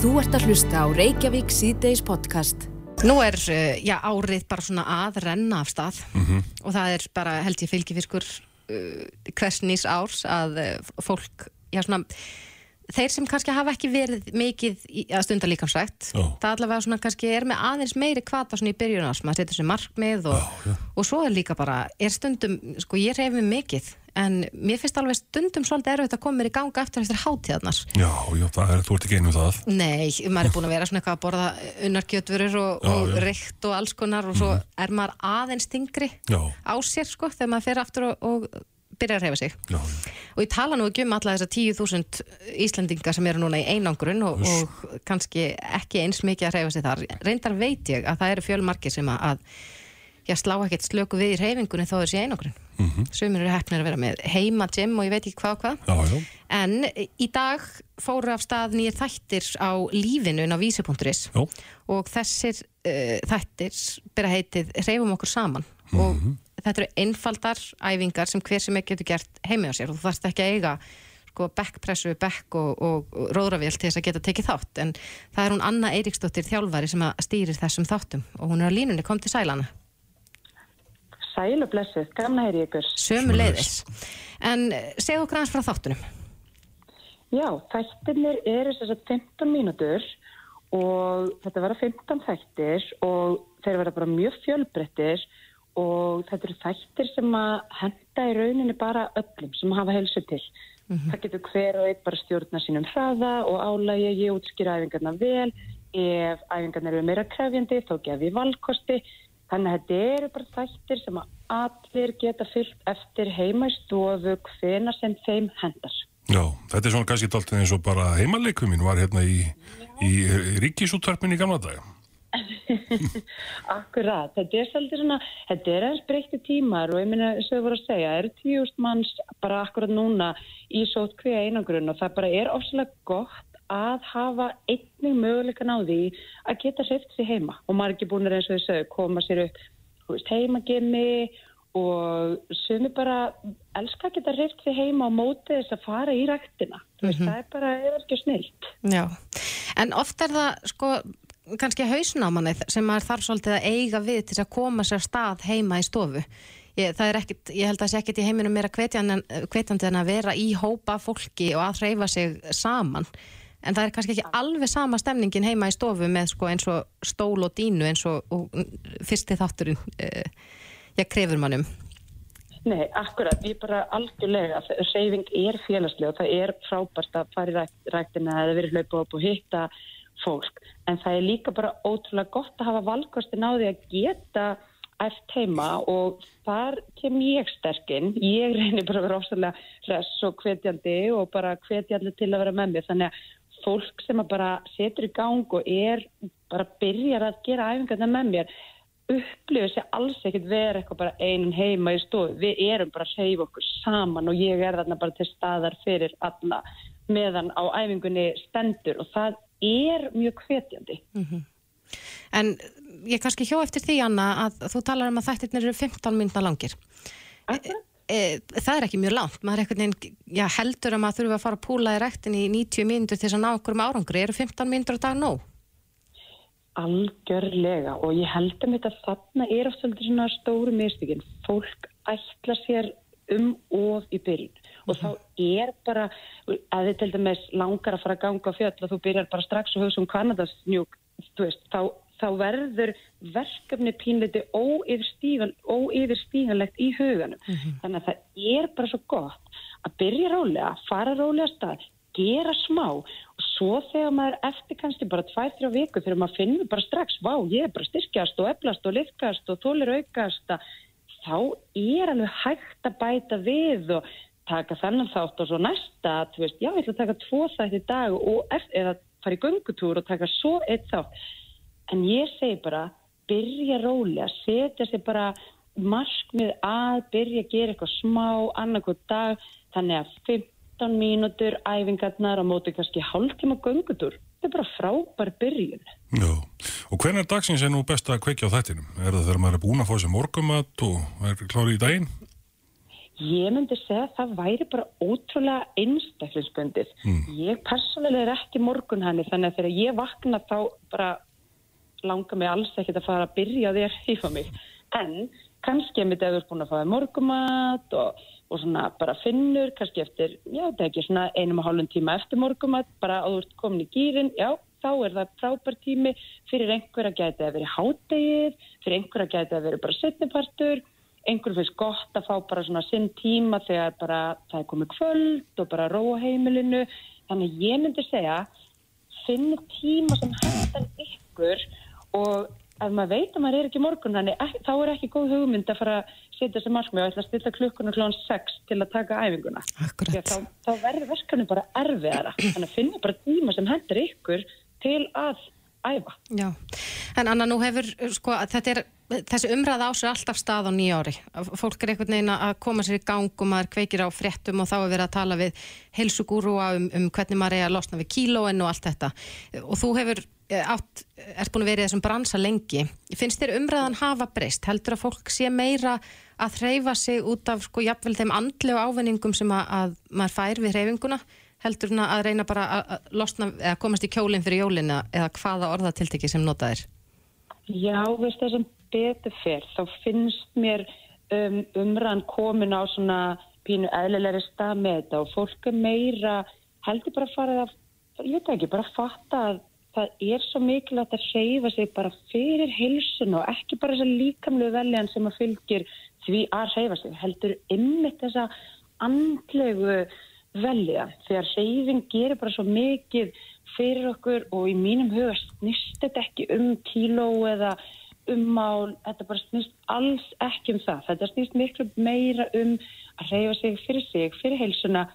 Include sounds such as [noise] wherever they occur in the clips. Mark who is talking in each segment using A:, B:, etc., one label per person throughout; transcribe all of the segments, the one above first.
A: Þú ert að hlusta á Reykjavík síðdeis podcast.
B: Nú er uh, já, árið bara svona að renna af stað og það er bara held ég fylgifiskur uh, hvers nýs árs að uh, fólk, já svona þeir sem kannski hafa ekki verið mikið í, að stunda líkansrækt
C: Já.
B: það allavega svona kannski er með aðeins meiri kvata svona í byrjun ás, maður setur sér markmið og,
C: já.
B: og svo er líka bara, er stundum sko ég reyfi mig mikið en mér finnst alveg stundum svolítið erfitt að koma mér í ganga eftir eftir hátíðarnar
C: Já, já, það er, þú ert ekki einu það.
B: Nei, maður er búin að vera svona eitthvað að borða unnarkjötvörur og, og reykt og alls konar og svo er maður aðeins þingri
C: Já,
B: á sér sko þegar maður fer aftur og, og byrjar að reyfa sig.
C: já, já.
B: Og ég tala nú ekki um alla þessar 10.000 Íslendinga sem eru núna í einangrun og, og kannski ekki eins mikið að reyfa sig þar. Reyndar veit ég að það eru fjölmarkir sem að, að já, slá ekkert slöku við í reyfingunni þó þessi einangrun. Mm
C: Mhm.
B: -hmm. Sumir eru hefnir að vera með heima gym og ég veit ekki hvað og hvað.
C: Já,
B: En í dag fóru af stað nýjir þættir á lífinu inn á vísi.is og þessir uh, þættir byrja heitið Reyfum okkur saman og þetta eru einfaldar æfingar sem hver sem ekki getur gert heimi á sér og þú þarfst ekki að eiga sko backpressu, back og, og, og róðravél til þess að geta tekið þátt en það er hún Anna Eiríksdóttir þjálfari sem að stýrir þessum þáttum og hún er á línunni, kom til sælana
D: Sæl og blessuð, gamla heyri ykkur.
B: sömu leiðis en eh, segðu okkur aðeins frá þáttunum
D: Já, þættirnir eru þess að 15 mínútur og þetta verða 15 þættir og þeir verða bara mjög fjölbrettir og þetta eru þættir sem að henda í rauninni bara öllum sem hafa helsu til. Það getur hver og einn bara stjórna sínum hraða og álægi, ég útskýra æfingarna vel, ef æfingarna eru meira krefjandi þá gef ég valkosti. Þannig að þetta eru bara þættir sem að allir geta fyllt eftir heima í stofu hvena sem þeim hendar.
C: já. Þetta er svona kannski dálítið eins og bara heimaleikum mín var hérna í, í ríkisúttarpin í gamla daga. [laughs]
D: Akkurat, þetta er svolítið svona, þetta er eins breytti tímar og ég minna, eins og þau voru að segja, eru tíust manns bara akkurat núna í sót hver einangrun og það bara er ofslega gott að hafa einnig möguleikan á því að geta hreift sér heima og margir búinir eins og þau sögðu, koma sér upp veist, heimagimmi og sumi bara elska að geta hreift sér heima á móti þess að fara í ræktina, þú veist, það er bara er ekki snilt.
B: Já, en oft er það sko kannski hausn á manni sem maður þarf svolítið að eiga við til þess að koma sér stað heima í stofu. Ég, er ekkit, ég held að það sé ekkit í heiminum meira hvetjandi en að vera í hópa fólki og að hreyfa sig saman. En það er kannski ekki alveg sama stemningin heima í stofu með sko eins og stól og dínu eins og, og fyrsti þátturinn uh, já, krefur mannum.
D: Nei, akkurat, ég bara algjörlega, reyfing er félagslega og það er frábært að fara í rækt, ræktina eða verið hlaupa upp og hitta fólk, en það er líka bara ótrúlega gott að hafa valkostin á því að geta eftir heima og þar kem ég sterkinn, ég reynir bara að vera ofsalega hress og hvetjandi og bara hvetjandi til að vera með mér, þannig að fólk sem að bara setur í gang og er bara byrjar að gera æfingarna með mér, upplifir sér alls ekkert vera eitthvað bara einun heima í stofu. Við erum bara að hreyfa okkur saman og ég er þarna bara til staðar fyrir alla meðan á æfingunni stendur og það er mjög hvetjandi.
B: En ég kannski hjó eftir því, Anna, að þú talar um að þættirnir eru 15 minna langir.
D: Akkurat.
B: E, það er ekki mjög langt. Maður er einhvern veginn, já, heldur að maður þurfa að fara að púla í rektin í 90 mínútur til þess að ná okkur um árangri. Eru 15 mínútur á dag nóg?
D: Algjörlega og ég held að þetta þarna er oft svolítið svona stóru mistökin. Fólk ætla sér um of í byrjun og þá er bara, að þið til dæmis langar að fara að ganga á fjöll og þú byrjar bara strax að hugsa um Kanadasnjúk, þú veist, þá, þá verður verkefni pínleiti óyfirstíganlegt í huganum. Þannig að það er bara svo gott að byrja rólega, fara rólega af stað, gera smá og svo þegar maður eftir kannski bara 2-3 viku þegar maður finnur bara strax, vá, ég er bara styrkjast og eflast og liðkast og þólir aukast að þá er alveg hægt að bæta við og taka þennan þátt og svo næsta, þú veist, já, ég ætla að taka tvo þætt í dag og eftir, eða fara í göngutúr og taka svo eitt þátt. En ég segi bara, byrja rólega, setja sér bara markmið að byrja að gera eitthvað smá, annarkoð dag, þannig að 15 mínútur æfingarnar á móti kannski hálftíma göngutúr, þetta er bara frábær byrjun.
C: Já. Og hvernig er dagsins er nú best að kveikja á þættinum? Er það þegar maður er búin að fá sér morgumat og er klári í daginn?
D: Ég myndi segja að það væri bara ótrúlega einstaklingsbundið. Ég persónulega er ekki morgun henni þannig að þegar ég vakna þá bara langar mig alls ekkert að fara að byrja að [laughs] hýfa mig. En kannski ef þú ert búin að fáið morgumat og, og svona bara finnur, kannski eftir, já þetta er ekki svona einum og hálfum tíma eftir morgumat, bara að ert komin í gýrin, já þá er það frábær tími fyrir einhver að gæti að vera hádegið, fyrir einhver að gæti að vera bara setnipartur, einhver finnst gott að fá bara svona sinn tíma þegar bara það er komið kvöld og bara róa heimilinu, þannig ég myndi segja finn tíma sem hendan ykkur og ef maður veit að maður er ekki morgun þá er ekki góð hugmynd að fara að setja þessi markmið og ætla að stilla klukkuna klón 6 til að taka æfinguna. Þá, þá verður verkefni bara erfiðara. Þannig að finna bara tíma sem hendur ykkur til að æfa.
B: Já, en Anna, nú hefur, sko, er, þessi umræða á sér alltaf stað á nýja ári. Fólk er einhvern veginn að koma sér í gang og maður kveikir á fréttum og þá er verið að tala við heilsugúrúa um, um hvernig maður er að losna við kílóin og allt þetta. Og þú hefur átt, ert búin að vera í þessum bransa lengi. Finnst þér umræðan hafa breyst? Heldur að fólk sé meira að hreyfa sig út af, sko, jafnvel þeim andlegu ávinningum sem að, að maður fær við hreyfinguna? heldur hún að reyna bara að losna eða komast í kjólinn fyrir jólina eða hvaða orðatilteki sem notaðir?
D: Já, veist það sem betur fyrr þá finnst mér um, umræðan komin á svona pínu eðlilegri stað með þetta og fólk er meira heldur bara að fara að, ég veit ekki, bara að fatta að það er svo mikilvægt að reyfa sig bara fyrir hilsun og ekki bara þessa líkamlu veljan sem að fylgir því að reyfa sig, heldur ymmit þessa andlegu velja að reyfing gerir bara svo mikið fyrir okkur og í mínum huga snýst þetta ekki um kíló eða ummál, þetta bara snýst alls ekki um það. Þetta snýst miklu meira um að reyfa sig fyrir sig, fyrir heilsuna,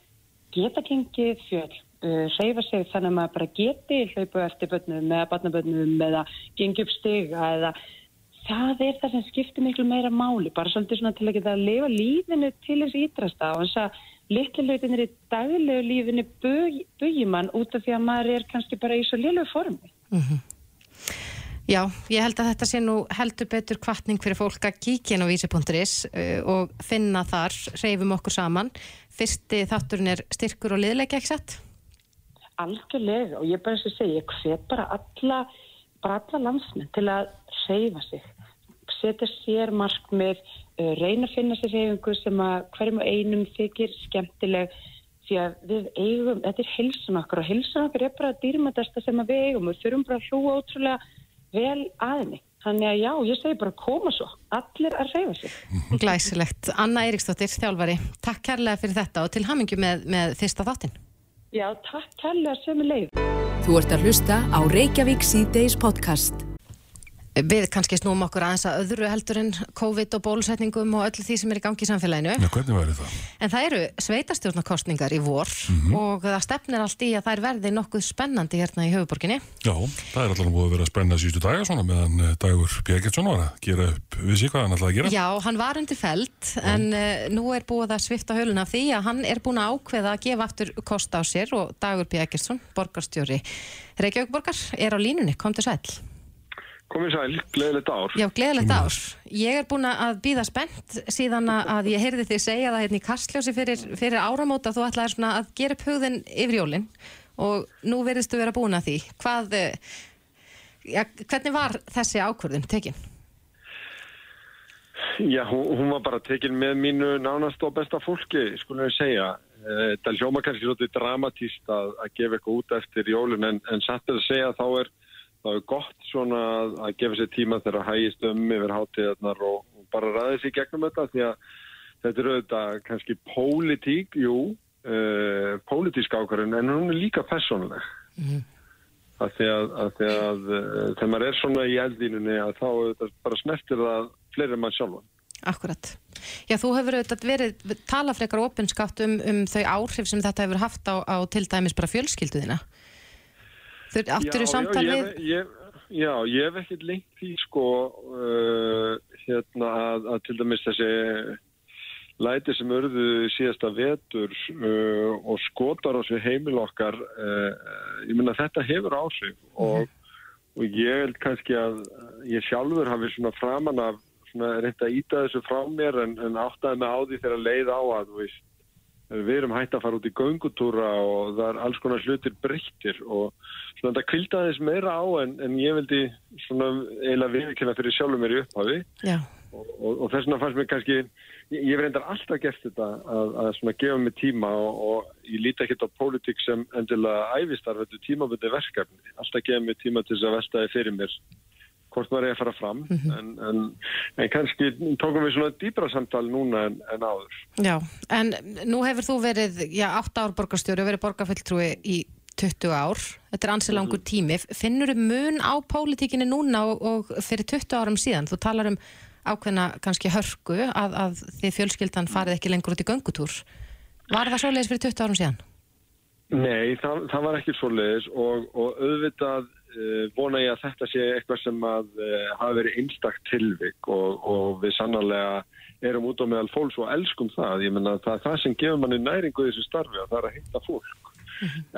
D: geta gengið fjöld, uh, reyfa sig þannig að maður bara geti hlaupu eftir börnum eða barnabörnum eða gengi upp stiga eða það er það sem skiptir miklu meira máli, bara svolítið svona til að geta að lifa lífinu til þess ídrasta og þess að litluleitinir í daglegu lífinu bugir mann út af því að maður er kannski bara í svo liðlegu formi.
B: Mm -hmm. Já, ég held að þetta sé nú heldur betur kvartning fyrir fólk að kíkja inn á vísi.is uh, og finna þar, reyfum okkur saman. Fyrsti þátturinn er styrkur og liðleika, ekki sett?
D: Algjörlega og ég bara svo segja, ég hvet bara alla, bara alla landsmenn til að reyfa sig, setja sér markmið, uh, reyna að finna sér reyfingu sem að hverjum og einum þykir skemmtileg því að við eigum, þetta er hilsun okkur og hilsun okkur er bara dýrmætasta sem að við eigum við þurfum bara að hlúa ótrúlega vel aðinni. Þannig að já, ég segi bara koma svo, allir að reyfa sig.
B: Glæsilegt. Anna Eiríksdóttir, þjálfari, takk kærlega fyrir þetta og til hamingju með, með fyrsta þáttin.
D: Já, takk kærlega sem er leið.
A: Þú ert að hlusta á Reykjavík C-Days podcast.
B: Við kannski snúum okkur aðeins að öðru heldur en COVID og bólusetningum og öllu því sem er í gangi í samfélaginu.
C: Já, hvernig væri það?
B: En það eru sveitarstjórnarkostningar í vor mm -hmm. og það stefnir allt í að það er verði nokkuð spennandi hérna í höfuborginni.
C: Já, það er alltaf búið að vera spennað sístu daga svona meðan eh, Dagur Björgetsson var að gera upp við sig hvað hann alltaf að gera.
B: Já, hann var undir feld en uh, nú er búið að svifta höluna af því að hann er búin að ákveða að gefa aftur kost á sér og Dagur Björgetsson, borgarstjóri Reykjavík borgar, er á línunni, kom til sæl.
E: Komið sæl, gleðilegt ár.
B: Já, gleðilegt ár. Ég er búin að býða spennt síðan að ég heyrði þig segja það hérna í Kastljósi fyrir, fyrir áramóta þú ætlaði svona að gera upp hugðin yfir jólinn og nú verðistu vera búin að því. Hvað, ja, hvernig var þessi ákvörðun tekinn?
E: Já, hún, hún var bara tekinn með mínu nánast og besta fólki, skulum við segja. Þetta hljóma kannski svolítið dramatíst að, að gefa eitthvað út eftir jólinn en, en satt að segja þá er það er gott svona að gefa sér tíma þegar að hægist um yfir hátíðarnar og, bara ræði sér gegnum þetta því að þetta eru auðvitað kannski pólitík, jú, uh, pólitísk ákvarðin en hún er líka personleg. Mm -hmm. að því að, að, því að uh, þegar maður er svona í eldínunni að þá bara smertir það fleiri mann sjálfan.
B: Akkurat. Já, þú hefur auðvitað verið talafrekar opinskátt um, um þau áhrif sem þetta hefur haft á, á til dæmis bara fjölskylduðina. Áttur í samtal við?
E: Ég, já, ég hef ekkert lengt því sko uh, hérna að, að til dæmis þessi læti sem örðu síðasta vetur uh, og skotar á sig heimil okkar uh, ég menna þetta hefur áhrif og, mm. og ég held kannski að ég sjálfur hafi svona framan af svona reynda að íta þessu frá mér en, en áttaði mig á því þegar leið á að veist, við erum hægt að fara út í göngutúra og það er alls konar hlutir breyttir og svona þetta kvildaði þess meira á en, en ég vildi svona eiginlega viðkynna fyrir sjálfur mér í upphafi. Og, og, og þess vegna fannst mér kannski ég, hef reyndar alltaf gert þetta að, að svona gefa mig tíma og, og ég líti ekkert á pólitík sem endilega æfistarf, þetta tímabundi verkefni. Alltaf gefa mig tíma til þess að veltaði fyrir mér hvort maður er að fara fram en, en, en kannski tókum við svona dýbra samtal núna en, en áður.
B: Já, en nú hefur þú verið, já, 8 ár borgarstjóri og verið borgarfulltrúi í 20 ár, þetta er ansi langur tími. Finnur þú mun á pólitíkinni núna og, og fyrir 20 árum síðan? Þú talar um ákveðna kannski hörku að, að þið fjölskyldan farið ekki lengur út í göngutúr. Var það svoleiðis fyrir 20 árum síðan?
E: Nei, það, það var ekki svoleiðis og, og auðvitað vona ég að þetta sé eitthvað sem að uh, hafi verið einstakt tilvik og, og við sannarlega erum út á meðal fólks og elskum það. Ég menna það er það sem gefur manni næringu þessu starfi og það er að hitta fólk.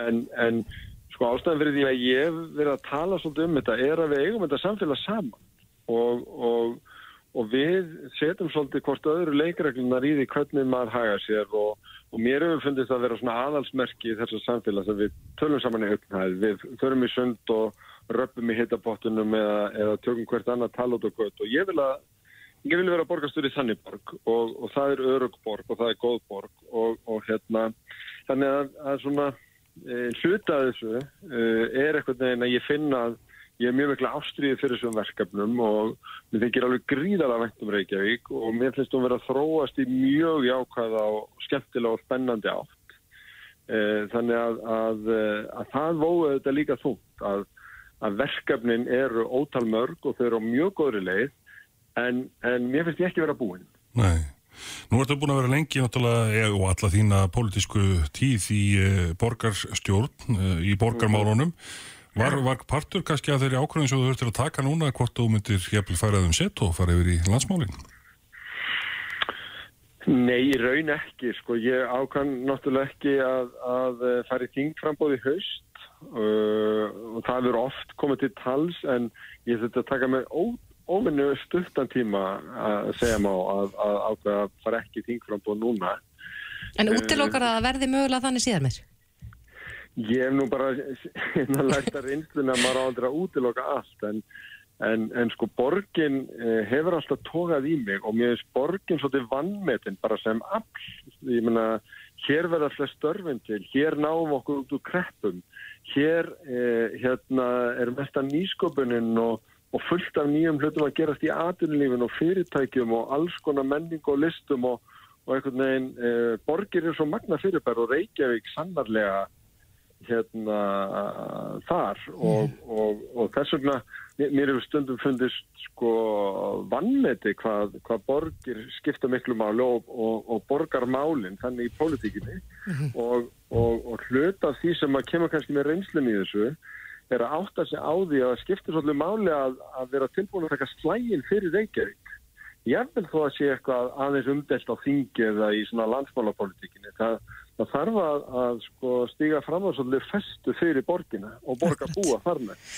E: en, en sko ástæðan fyrir því að ég verið að tala svolítið um þetta er að við eigum þetta samfélag saman og, og, og við setjum svolítið hvort öðru leikreglunar í því hvernig maður haga sér og, og mér hefur fundist að vera svona aðalsmerki í þessu samfélag sem við tölum saman í höfnhæð, við förum í sund og röpum í hitabottunum eða, eða tökum hvert annað tal út og gött og ég vil að ég vil vera borgastur í þannig borg og, og það er örug borg og það er góð borg. Og, og hérna þannig að, að svona e, hluta af þessu e, er eitthvað neginn að ég finna að ég er mjög mikla ástriðið fyrir þessum verkefnum og mér þykir alveg gríðalega vænt um Reykjavík og mér finnst hún vera að þróast í mjög jákvæða og skemmtilega og spennandi átt. E, þannig að, að, að það vóðu þetta líka þúnt að, að verkefnin eru ótal mörg og þau eru á mjög góðri leið en, en mér finnst ég ekki vera búinn.
C: Nei. Nú ertu búin að vera lengi náttúrulega og alla þína pólitísku tíð í uh, borgarstjórn, í borgarmálunum. Var, var partur kannski að þeirri ákvörðin sem þú þurftir að taka núna hvort þú myndir hefðil færað um sett og fara yfir í landsmálinn?
E: Nei, í raun ekki. Sko, ég ákann náttúrulega ekki að, að fara í þingframbóði haust uh, og það verður oft komið til tals en ég þurfti að taka með ó, óvinnu stuttan tíma að segja má að, að ákveða að fara ekki í þingframbóð núna.
B: En útilokkar það að verði mögulega þannig síðan mér?
E: Ég hef nú bara lært að reynsluna að maður aldrei að útiloka allt en, en, en sko borgin eh, hefur alltaf tókað í mig og mér finnst borgin svolítið vannmetin bara sem all. Ég menna, hér verða flest störfin til, hér náum okkur út úr kreppum, hér eh, hérna, er mest að nýsköpunin og, og fullt af nýjum hlutum að gerast í atunlífin og fyrirtækjum og alls konar menning og listum og, og einhvern veginn eh, borgir er svo magna fyrirbær og Reykjavík sannarlega hérna þar og, og, og þess vegna mér hefur stundum fundist sko vannmeti hvað, hvað borgir skipta miklu máli og, og borgarmálinn þannig í pólitíkinni. Og hluta því sem að kemur kannski með reynslun í þessu er að átta sig á því að skipta svolítið máli að, að vera tilbúin að taka slægin fyrir Reykjavík. Ég vil þó að sé eitthvað aðeins umdelt á þingi eða í svona landsmálapolitíkinni það það þarf að, að sko, stíga fram á svolítið festu fyrir borgina og borga búa þar með.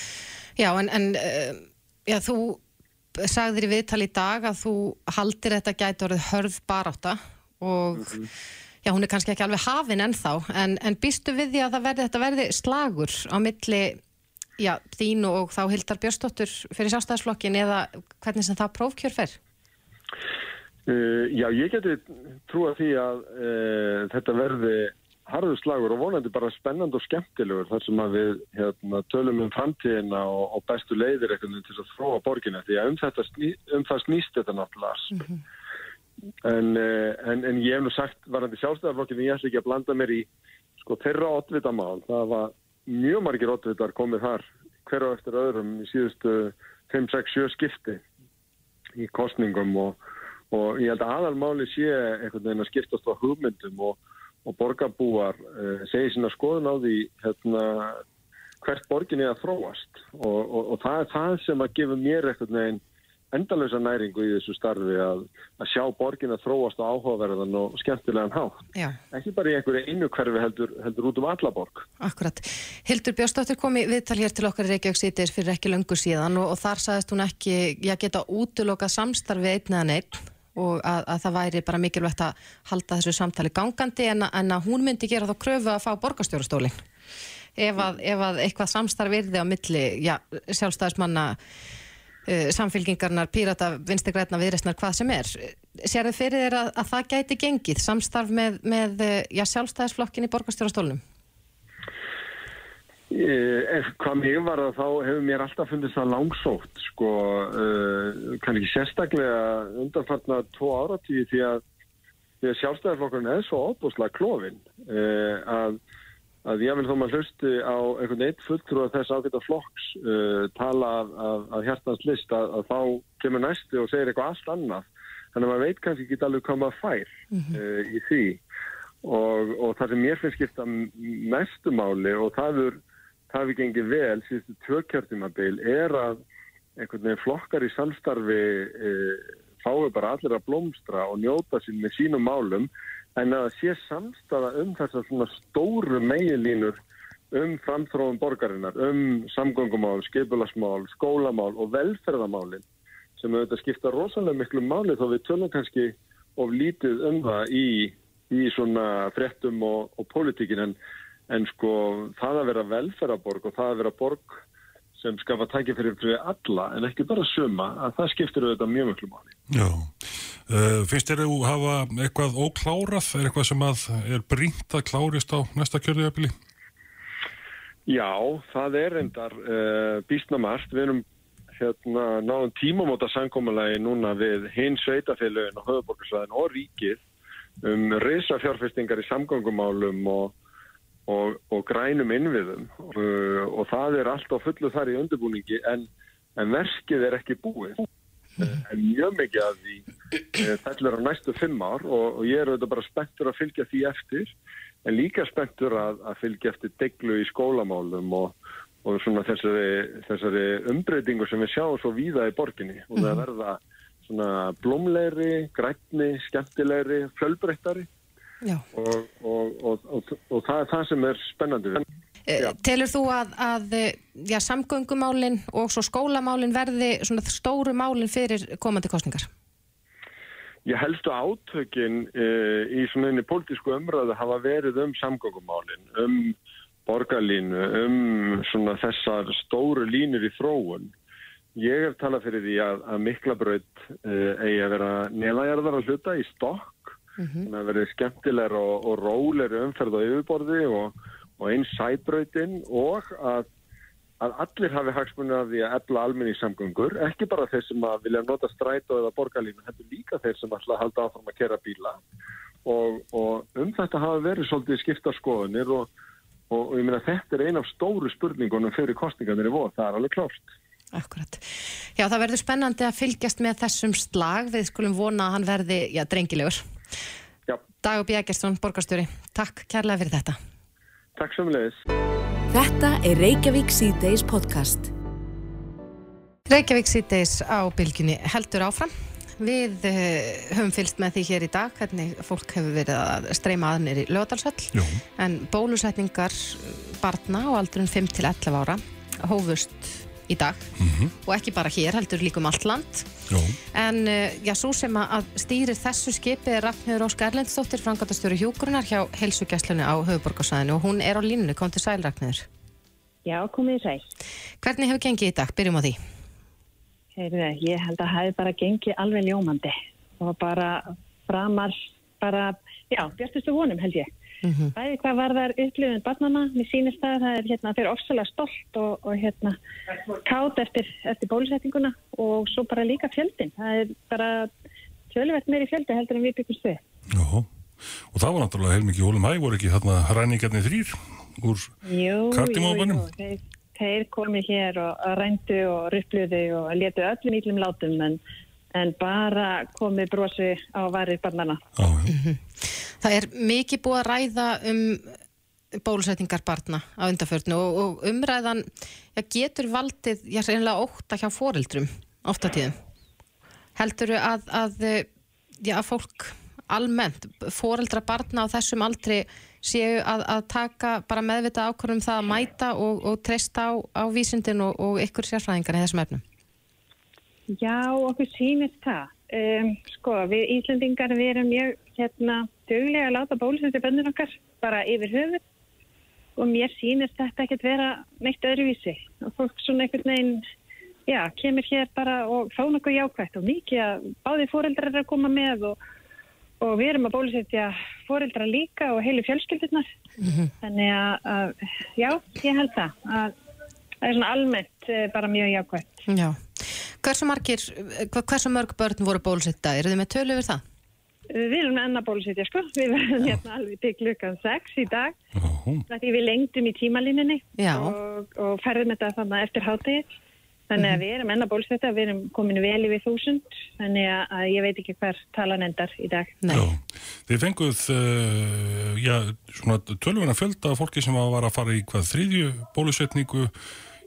B: Já, en, en uh, já, þú sagðir í viðtal í dag að þú haldir þetta gæti orðið hörð baráta og mm -hmm. já, hún er kannski ekki alveg hafin ennþá, en, en býstu við því að verði, þetta verði slagur á milli já, þín og þá Hildar Björnsdóttur fyrir sástæðisflokkin eða hvernig sem það prófkjör fer?
E: Uh, já, ég geti trúa því að uh, þetta verði harður slagur og vonandi bara spennand og skemmtilegur þar sem að við hérna, tölum um framtíðina og, og bestu leiðir eitthvað til að þróa borginna því að um, þetta, um það snýst þetta náttúrulega mm -hmm. en, uh, en, en ég hef nú sagt varandi sjálfstæðarflokkinu ég ætla ekki að blanda mér í sko þeirra oddvitamál það var mjög margir oddvitar komið þar hverja eftir öðrum í síðustu 5-6-7 skipti í kostningum og og ég held að aðalmáli sé einhvern veginn að skiptast á hugmyndum og, og borgarbúar uh, segir sína skoðun á því hérna, hvert borgin er að þróast og, og, og það er það sem að gefa mér einhvern veginn endalösa næringu í þessu starfi að, að sjá borgin að þróast á áhugaverðan og skemmtilegan hátt.
B: Já,
E: Ekki bara í einhverju einu hverfi heldur, heldur út um alla borg.
B: akkurat. Hildur Björnsdóttir kom í viðtal hér til okkar Reykjavík síðdeis fyrir ekki löngu síðan og, þar sagðist hún ekki, já geta útilokað samstarfi einn eða neitt og að, að það væri bara mikilvægt að halda þessu samtali gangandi en, að- en að hún myndi gera þá kröfu að fá borgarstjórastólinn. Ef ef að eitthvað samstarf yrði á milli, já, sjálfstæðismanna uh, samfélgingarnar, pírata, vinstegrætna, viðreistnar, hvað sem er. Sér þið fyrir þér að, að það gæti gengið, samstarf með, með uh, já, sjálfstæðisflokkin í borgarstjórastólnum?
E: Eh, Ef hvað mig var að þá hefur mér alltaf fundist það langsótt sko, uh, kann ekki sérstaklega undanfarnar tvo áratíði því að, því að sjálfstæðarflokkurinn er svo óbúslega klófin uh, að, að ég vil þó maður hlusti á einhvern eitt fulltrúa þess ágæta flokks uh, tala af, af, af hjartans list að, að þá kemur næstu og segir eitthvað allt annað. Þannig að maður veit kannski ekki alveg hvað maður fær uh, í því. Og, og það sem mér finnst skipta mestu máli og það er við gengið vel síðustu tvökjörtumabil er að einhvern veginn flokkar í samstarfi e, fái bara allir að blómstra og njóta sín með sínum málum en að sé samstafa um þessar svona stóru meginlínur um framþróum borgarinnar, um samgöngumál, skipularsmál, skólamál og velferðamálin sem auðvitað skipta rosalega miklu máli þó við tölum kannski of lítið um það í, í svona fréttum og, og pólitíkin en En sko það að vera velferðaborg og það að vera borg sem skafa tækja fyrir fyrir alla en ekki bara suma að það skiptir auðvitað mjög mjög máli.
C: Já. Uh, finnst þér að hafa eitthvað óklárað, er eitthvað sem að er brínt að klárist á næsta kjörðuðabili?
E: Já, það er endar uh, býstnamart. Við erum hérna náðum tímamóta sankomalagi núna við hinn sveitafélagin og höfuborgarsvæðin og ríkið um reysa fjárfestingar í samgöngumálum og og, og grænum innviðum uh, og það er allt á fullu þar í undirbúningi en, en verkið er ekki búið. En mjög mikið af því uh, fellur á næstu fimm ár og, og ég er auðvitað bara spenntur að fylgja því eftir en líka spenntur að, að fylgja eftir deglu í skólamálum og, og svona þessari, þessari umbreytingu sem við sjáum svo víða í borginni. Og það verða svona blómleiri, grænni, skemmtilegri, fjölbreyttari. Og, og, og, og það er það sem er spennandi.
B: Eh, Telur þú að, að eh, já, samgöngumálin og svo skólamálin verði svona stóru málin fyrir komandi kostningar?
E: Ég helstu átökin uh, í svona einni pólitísku umræðu hafa verið um samgöngumálin, um borgarlínu, um svona þessar stóru línur í þróun. Ég hef talað fyrir því að, að miklabraut uh, eigi að vera neðajarðar að hluta í stokk þannig að verði skemmtilegur og, og róleri umferð á yfirborði og, og eins sæbrautin og að, að allir hafi hagsmunni af því að efla almenni samgöngur, ekki bara þeir sem að vilja nota strætó eða borgarlínu, heldur líka þeir sem ætla að halda áfram að kera bíla og, og um þetta hafa verið svolítið skipta skoðunir og, og ég meina þetta er eina af stóru spurningunum fyrir kostningarnir í vor, það er alveg klárt.
B: Akkurat. Já, það verður spennandi að fylgjast með þessum slag. Við skulum vona að hann verði, já, drengilegur.
E: Já,
B: Dagur Bjægersson, borgarstjóri. Takk kærlega fyrir þetta.
E: takk leiðis.
A: Þetta er Reykjavík C-Days podcast.
B: Reykjavík síðdeis á bylginni heldur áfram. Við uh, höfum fylst með því hér í dag hvernig fólk hefur verið að streyma aðnir í lögadalsvöll
C: Jú.
B: en bólusetningar barna á aldrun 5 til 11 ára hófust í dag og ekki bara hér, heldur líka um allt land
C: Jú.
B: en uh, já, svo sem að stýrir þessu skipi er Ragnhjóður Óskar Erlendsdóttir frangatastjóri hjúgrunar hjá heilsugjastlunni á höfuborgarsæðinu og hún er á línunni, kom til sæl Ragnhjóður
F: Já, komið í sæl.
B: Hvernig hefur gengið í dag? Byrjum á því
F: Heyrðu, ég held að hafi bara gengið alveg ljómandi og bara framar, bara, já, björnustu vonum held ég.
B: Mhm.
F: Bæði hvað var þar upplifin barnana, mér sýnist það, það er hérna, þeir ofsalega stolt og, og hérna, kátt eftir, eftir bólusetninguna og svo bara líka fjöldin. Það er bara tölvert meiri fjöldi heldur en við byggumst við.
C: Já. Og það var náttúrulega heilmikið hólum hæg, voru ekki þarna ræningarnir þrýr úr
F: Jú,
C: Kardímóbanum?
F: jú, jú, þeir, þeir komi hér og rændu og ruppluðu og letu öllum ítlum látum en, en bara komi brosi á varir barnana.
C: Já, já.
B: Það er mikið búið að ræða um bólusetningar barna á undarförnu og, og umræðan já, getur valdið já, reynilega óta hjá foreldrum ofta tíðum. Heldur að, að, eh, já, að fólk almennt, foreldra barna á þessum aldri séu að, að taka bara meðvita ákvörðum það að mæta og, og treysta á, á vísindin og, og ykkur sérfræðingar í þessum efnum?
F: Já, okkur sýnist það. Um, sko, við Íslandingar við erum mjög hérna, dögulega að láta bólusetja bönnur okkar bara yfir höfuð. Og mér sýnist þetta ekkert vera neitt öðruvísi. Og fólk svona einhvern veginn já, kemur hér bara og fá nokkuð jákvægt og mikið að báði fóreldrar að koma með og, og við erum að bólusetja fóreldrar líka og heilu fjölskyldurnar. Þannig að, að já, ég held það að það er svona almennt eh, bara mjög jákvægt
B: Já. Hversu margir, hversu mörg börn voru bólusetta? Eru þið með tölu yfir það?
F: Við erum enn að bólusetja sko, við verðum hérna alveg til klukkan 6 í dag því við lengdum í tímalínunni og, og ferðum þetta þannig eftir hátegi þannig að við erum enn að bólusetja, við erum komin vel yfir þúsund þannig að, ég veit ekki hver talan endar í dag.
B: Nei.
C: já. Þið fenguð, uh, já, svona tölvuna fjölda fólki sem var að fara í hvað þriðju bólusetningu,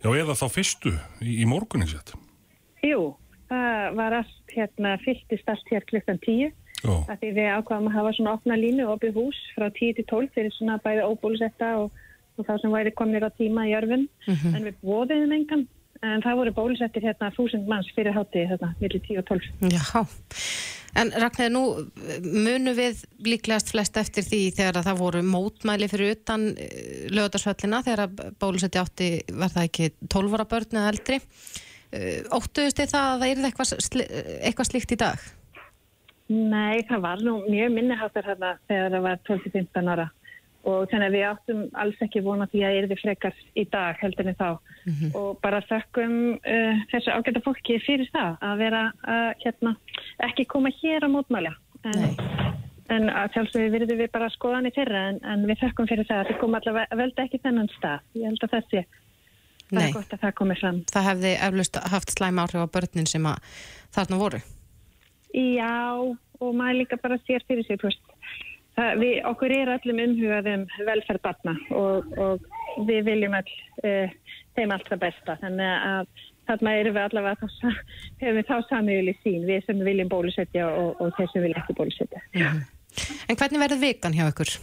C: já, eða þá fyrstu í, í morgunin sett.
F: Jú, það var allt hérna fylltist allt hér klukkan 10
C: Já,
F: að því við ákvaðum að hafa svona opna línu opið hús frá 10 til 12 fyrir svona bæði óbólusetta og, og þá sem væri komnir á tíma í örfun en við bóðiðum engan en það voru bólusettir hérna þúsund manns fyrir hátíð hérna millir 10 og 12.
B: Já. En Ragnhildur, nú munum við líklegast flest eftir því þegar að það voru mótmæli fyrir utan lögadagsvöllina þegar að bólusetti átti, var það ekki 12 ára börn eða eldri. Eh, Óttuðust þið það að það er eitthvað, sli- eitthvað slíkt í dag?
F: Nei, það var nú mjög minniháttar hérna þegar það var 12-15 ára. Og þannig að við áttum alls ekki vona því að yrði frekar í dag heldur en þá. Og bara þökkum uh, þessu ágæta fólki fyrir það að vera uh, hérna ekki koma hér að mótmæla. En, en að sjálfsögur virðum við bara skoðan í þeirra en, en við þökkum fyrir það að þið kom allavega velda ekki þennan stað. Ég held að þessi það er gott að það komi fram
B: Það hefði eflust haft slæm áhrif á börnin sem að þarna voru.
F: Já, og maður líka bara sér fyrir sig. Það, við, okkur er öllum umhugað um velferð batna og, og við viljum all, uh, þeim allt það besta. Þannig að þarna erum við allavega þá, hefur við þá samhugli sín, við sem viljum bólusetja og, og þeir sem vilja ekki bólusetja.
B: En hvernig verður vikan hjá ykkur?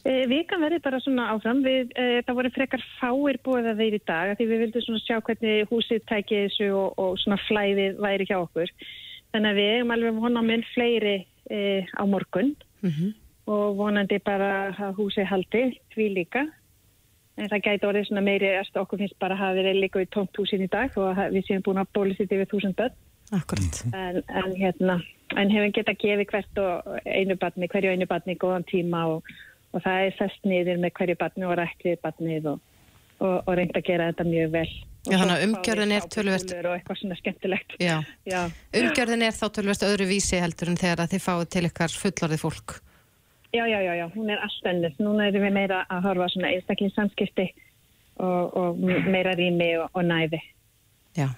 F: Uh, vikan verður bara svona áfram. Við, uh, það voru frekar fáir búið að þeir í dag af því við vildum svona sjá hvernig húsið tækið þessu og, og svona flæðið væri hjá okkur. Þannig að við eigum alveg vona minn fleiri uh, á morgun og vonandi bara að húsið haldi því líka. En það gæti orðið svona meiri að okkur finnst bara að hafa verið líka í tómt húsin í dag og við séum búin að bólusið yfir þúsund börn.
B: Akkurat.
F: En, en, hérna, en hefum geta gefið hvert og einu barni, hverju einu barni góðan tíma og, og það er sest niður með hverju barni og rætt við barnið og, og, og reynd að gera þetta mjög vel.
B: Já, þannig að umgjörðin er
F: sápukúlur Og eitthvað svona skemmtilegt.
B: Já.
F: Já.
B: Umgjörðin er þá tölvist öðru vísi heldur en þegar þið fáið til ykkar fullorðið fólk.
F: Já, já, já, já, hún er allt önnur. Núna erum við meira að horfa svona einstaklega samskipti og, og meira rými og, næði.
B: Já.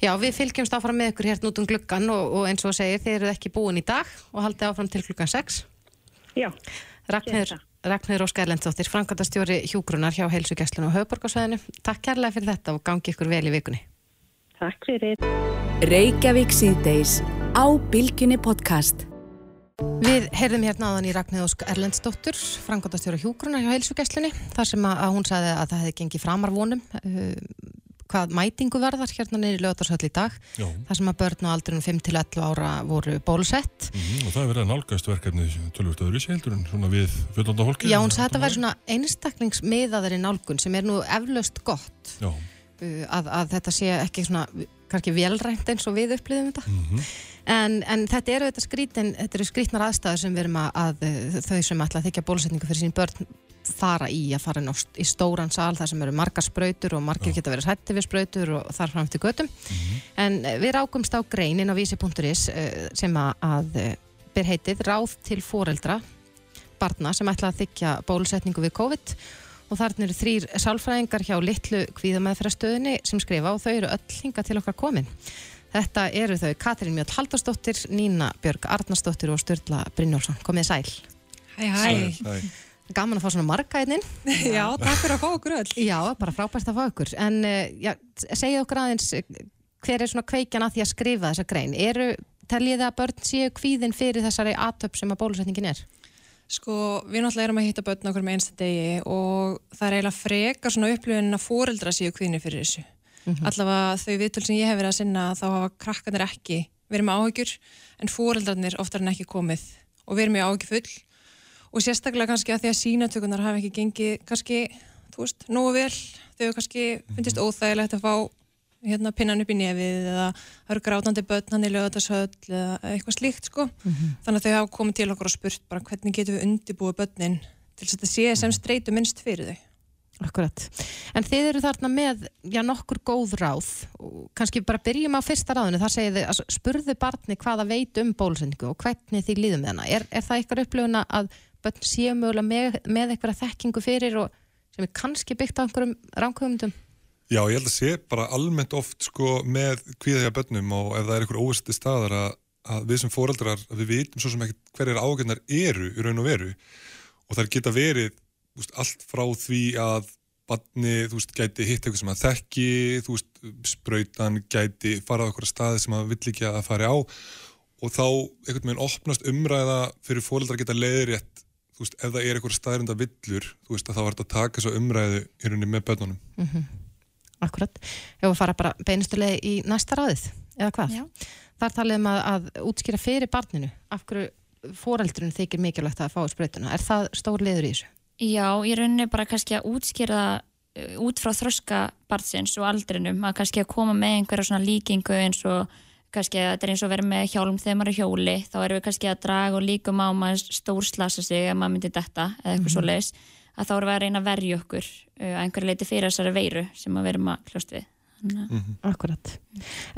B: Já, við fylgjumst áfram með ykkur hérna út um gluggan og, og eins og segir, þið eruð ekki búin í dag og haldið áfram til gluggan 6.
F: Já, Gerum
B: Ragnhildur Óskar Lendsdóttir, framkvæmdastjóri hjúgrunar hjá heilsugjastlun og höfuborgarsvæðinu. Takk kærlega fyrir þetta og gangi ykkur vel í vikunni.
F: takk fyrir.
A: Reykjavík síðdeis á Bilginni podcast.
B: Við heyrðum hérna áðan í Ragnhildur Óskar Erlendsdóttur, framkvæmdastjóri hjúgrunar hjá heilsugjastlunni, þar sem að, hún sagði að það hefði gengið framar vonum uh, hvað mætingu verðar hérna niður í lögatarsöll í dag,
C: já.
B: þar sem að börn á aldrinum 5 til 11 ára voru bólusett.
C: Mhm, og það er verið að nálgast verkefni tölvöld öðru heldur en svona við fullanda fólki.
B: Já, hún sagði að þetta væri svona einstaklingsmiðaðari nálgun sem er nú eflaust gott uh, að, að þetta sé ekki svona kannski velrænt eins og við upplýðum þetta
C: Mhm.
B: en, en þetta eru þetta skrítin þetta eru skrítnar aðstæður sem við erum að, að þau sem ætla að þykja bólusetningu fyrir sín börn fara í að fara inn á, st- í stóran sal þar sem eru margar sprautur og margir geta verið sætti við sprautur og þar fram til götum en uh, við rákumst á grein inn á vísi.is uh, sem að, að uh, ber heitið ráð til foreldra barna sem ætla að þykja bólusetningu við COVID og þarna eru þrýr sálfræðingar hjá litlu kvíðamæðfærastöðinni sem skrifa og þau eru öll hinga til okkar komin. Þetta eru þau Katrín Mjöld Haldarsdóttir, Nína Björg Arnarsdóttir og Sturla Brynjólfsson. Komið sæl.
G: Hæ, hæ.
C: Æ,
B: Gaman að fá svona marga einnin. [laughs]
G: Já, takk fyrir að fá okkur öll.
B: Já, bara frábært að fá ykkur. En uh, já, segja okkur aðeins, eh, hver er svona kveikjan að því að skrifa þessa grein? Eru, teljið að börn séu kvíðin fyrir þessari atöp sem að bólusetningin er?
G: Sko, við náttúrulega erum að hitta börn okkur með einsta degi og það er eiginlega frekar svona upplifin að fóreldra séu kvíðinni fyrir þessu. Allavega þau viðtöl sem ég hef verið að sinna þá hafa krakkanir ekki verið með áhyggjur en fóreldrarnir oftar en ekki komið og verið með áhyggjur full og sérstaklega kannski að því að sínatökunar hafa ekki gengið kannski, þú veist, nógu vel. Þau kannski fundist óþægilegt að fá hérna pinnan upp í nefið eða það eru grátandi börn hann í lögatashöll eða eitthvað slíkt sko. Þannig að þau hafa komið til okkur og spurt bara hvernig getum við undibúið börnin til þess að þetta sé sem streitu minnst fyrir þau?
B: Akkurat. En þið eru þarna með, já, nokkur góð ráð. Kannski bara byrjum á fyrsta ráðinu, þar segið þið, að spurðu barni hvaða veit um bólusendingu og hvernig þið líðum með hana. Er, er það eitthvað upplifuna að börn séu mögulega með, með eitthvað þekkingu fyrir og sem er kannski byggt á einhverjum ránkvöfumdum?
H: Já, ég held að sé bara almennt oft sko með kvíðaðja börnum og ef það er einhver óvistið staðar að, að við sem foreldrar, að við vitum svo sem ekki hverjar ágjörnar eru í raun og veru og þær geta verið úst, allt frá því að barni, þú veist, gæti hitt eitthvað sem að þekki, þú veist, sprautan gæti farað okkur að staði sem að vill ekki að fara á og þá einhvern veginn opnast umræða fyrir foreldrar að geta leiðrétt, þú veist, ef það er eitthvað staðrinda villur, þú veist, að þá er þetta að taka þessa umræðu í rauninni með börnunum.
B: Akkurat. Ef við fara bara beinustulega í næsta ráðið, eða hvað?
I: Já.
B: Þar talið um að, að útskýra fyrir barninu, af hverju foreldrinu þykir mikilvægt að fá sprautuna. Er það stór liður í þessu?
I: Já, í rauninni bara kannski að útskýra það uh, út frá þroska barnsins og aldrinum, að kannski að koma með einhverja svona líkingu eins og kannski að þetta er eins og vera með hjálm þegar maður er hjóli, þá erum við kannski að draga og líkum á að maður stórslasa sig ef maður myndi detta eða eitthvað svo leiðis að þá erum við að reyna að verja okkur uh, að einhverju leiti fyrir þessari veiru sem að verum að kljóst við. Þannig að
B: Akkurat.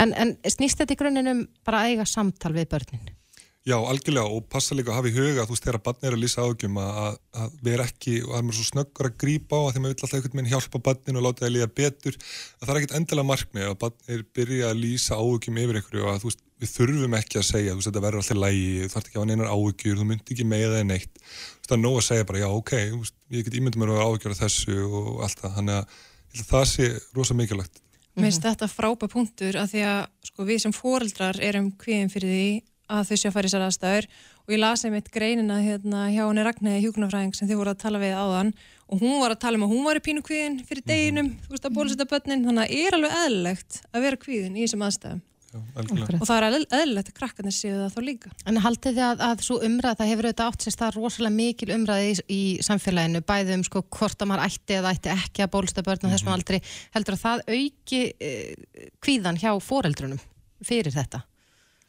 B: En, en snýst þetta í grunninn um bara að eiga samtal við börnin?
H: Já, algjörlega og passa líka að hafa í huga þú veist þegar barni er að lýsa ágjum að, að, að vera ekki og að maður er svo snöggur að grípa á að því maður vill alltaf einhvern veginn hjálpa barninu og láta það líða betur að það er ekkert endilega markmið að barnir byrja að lýsa ágjum yfir einhverju og að þú veist við þurfum ekki að segja þú veist þetta verður alltaf lægi, þú þarf ekki að hafa neinar ágjur þú myndi ekki með það neitt. Þú veist það er nóg að segja bara já ok, veist, ég get ímyndum mér að vera ágjur af þessu og allt það þannig að ég held að það sé rosa mikilvægt.
G: Mér finnst þetta frábæð punktur að því að sko, við sem foreldrar erum kvíðin fyrir því að þau sé að fara í sér aðstæður. Og ég lasi mitt greinina hérna, hjá henni Ragnæði hjúknarfræðing sem þið voru að tala við áðan. Og hún var að tala um að hún var í pínu kvíðin fyrir deginum, þú veist að bólusetta börnin. Þannig að er alveg eðlilegt að vera kvíðin í þessum aðstæðum.
H: Já, algjörlega.
G: og það er eðl- eðlilegt að krakkarnir séu það þá líka.
B: En haldið þið að, að svo umræð, það hefur auðvitað átt sér stað rosalega mikil umræði í, í samfélaginu, bæði um sko hvort að maður ætti eða ætti ekki að bólsta börn og þessum aldrei, heldur að það auki uh, kvíðan hjá foreldrunum fyrir þetta?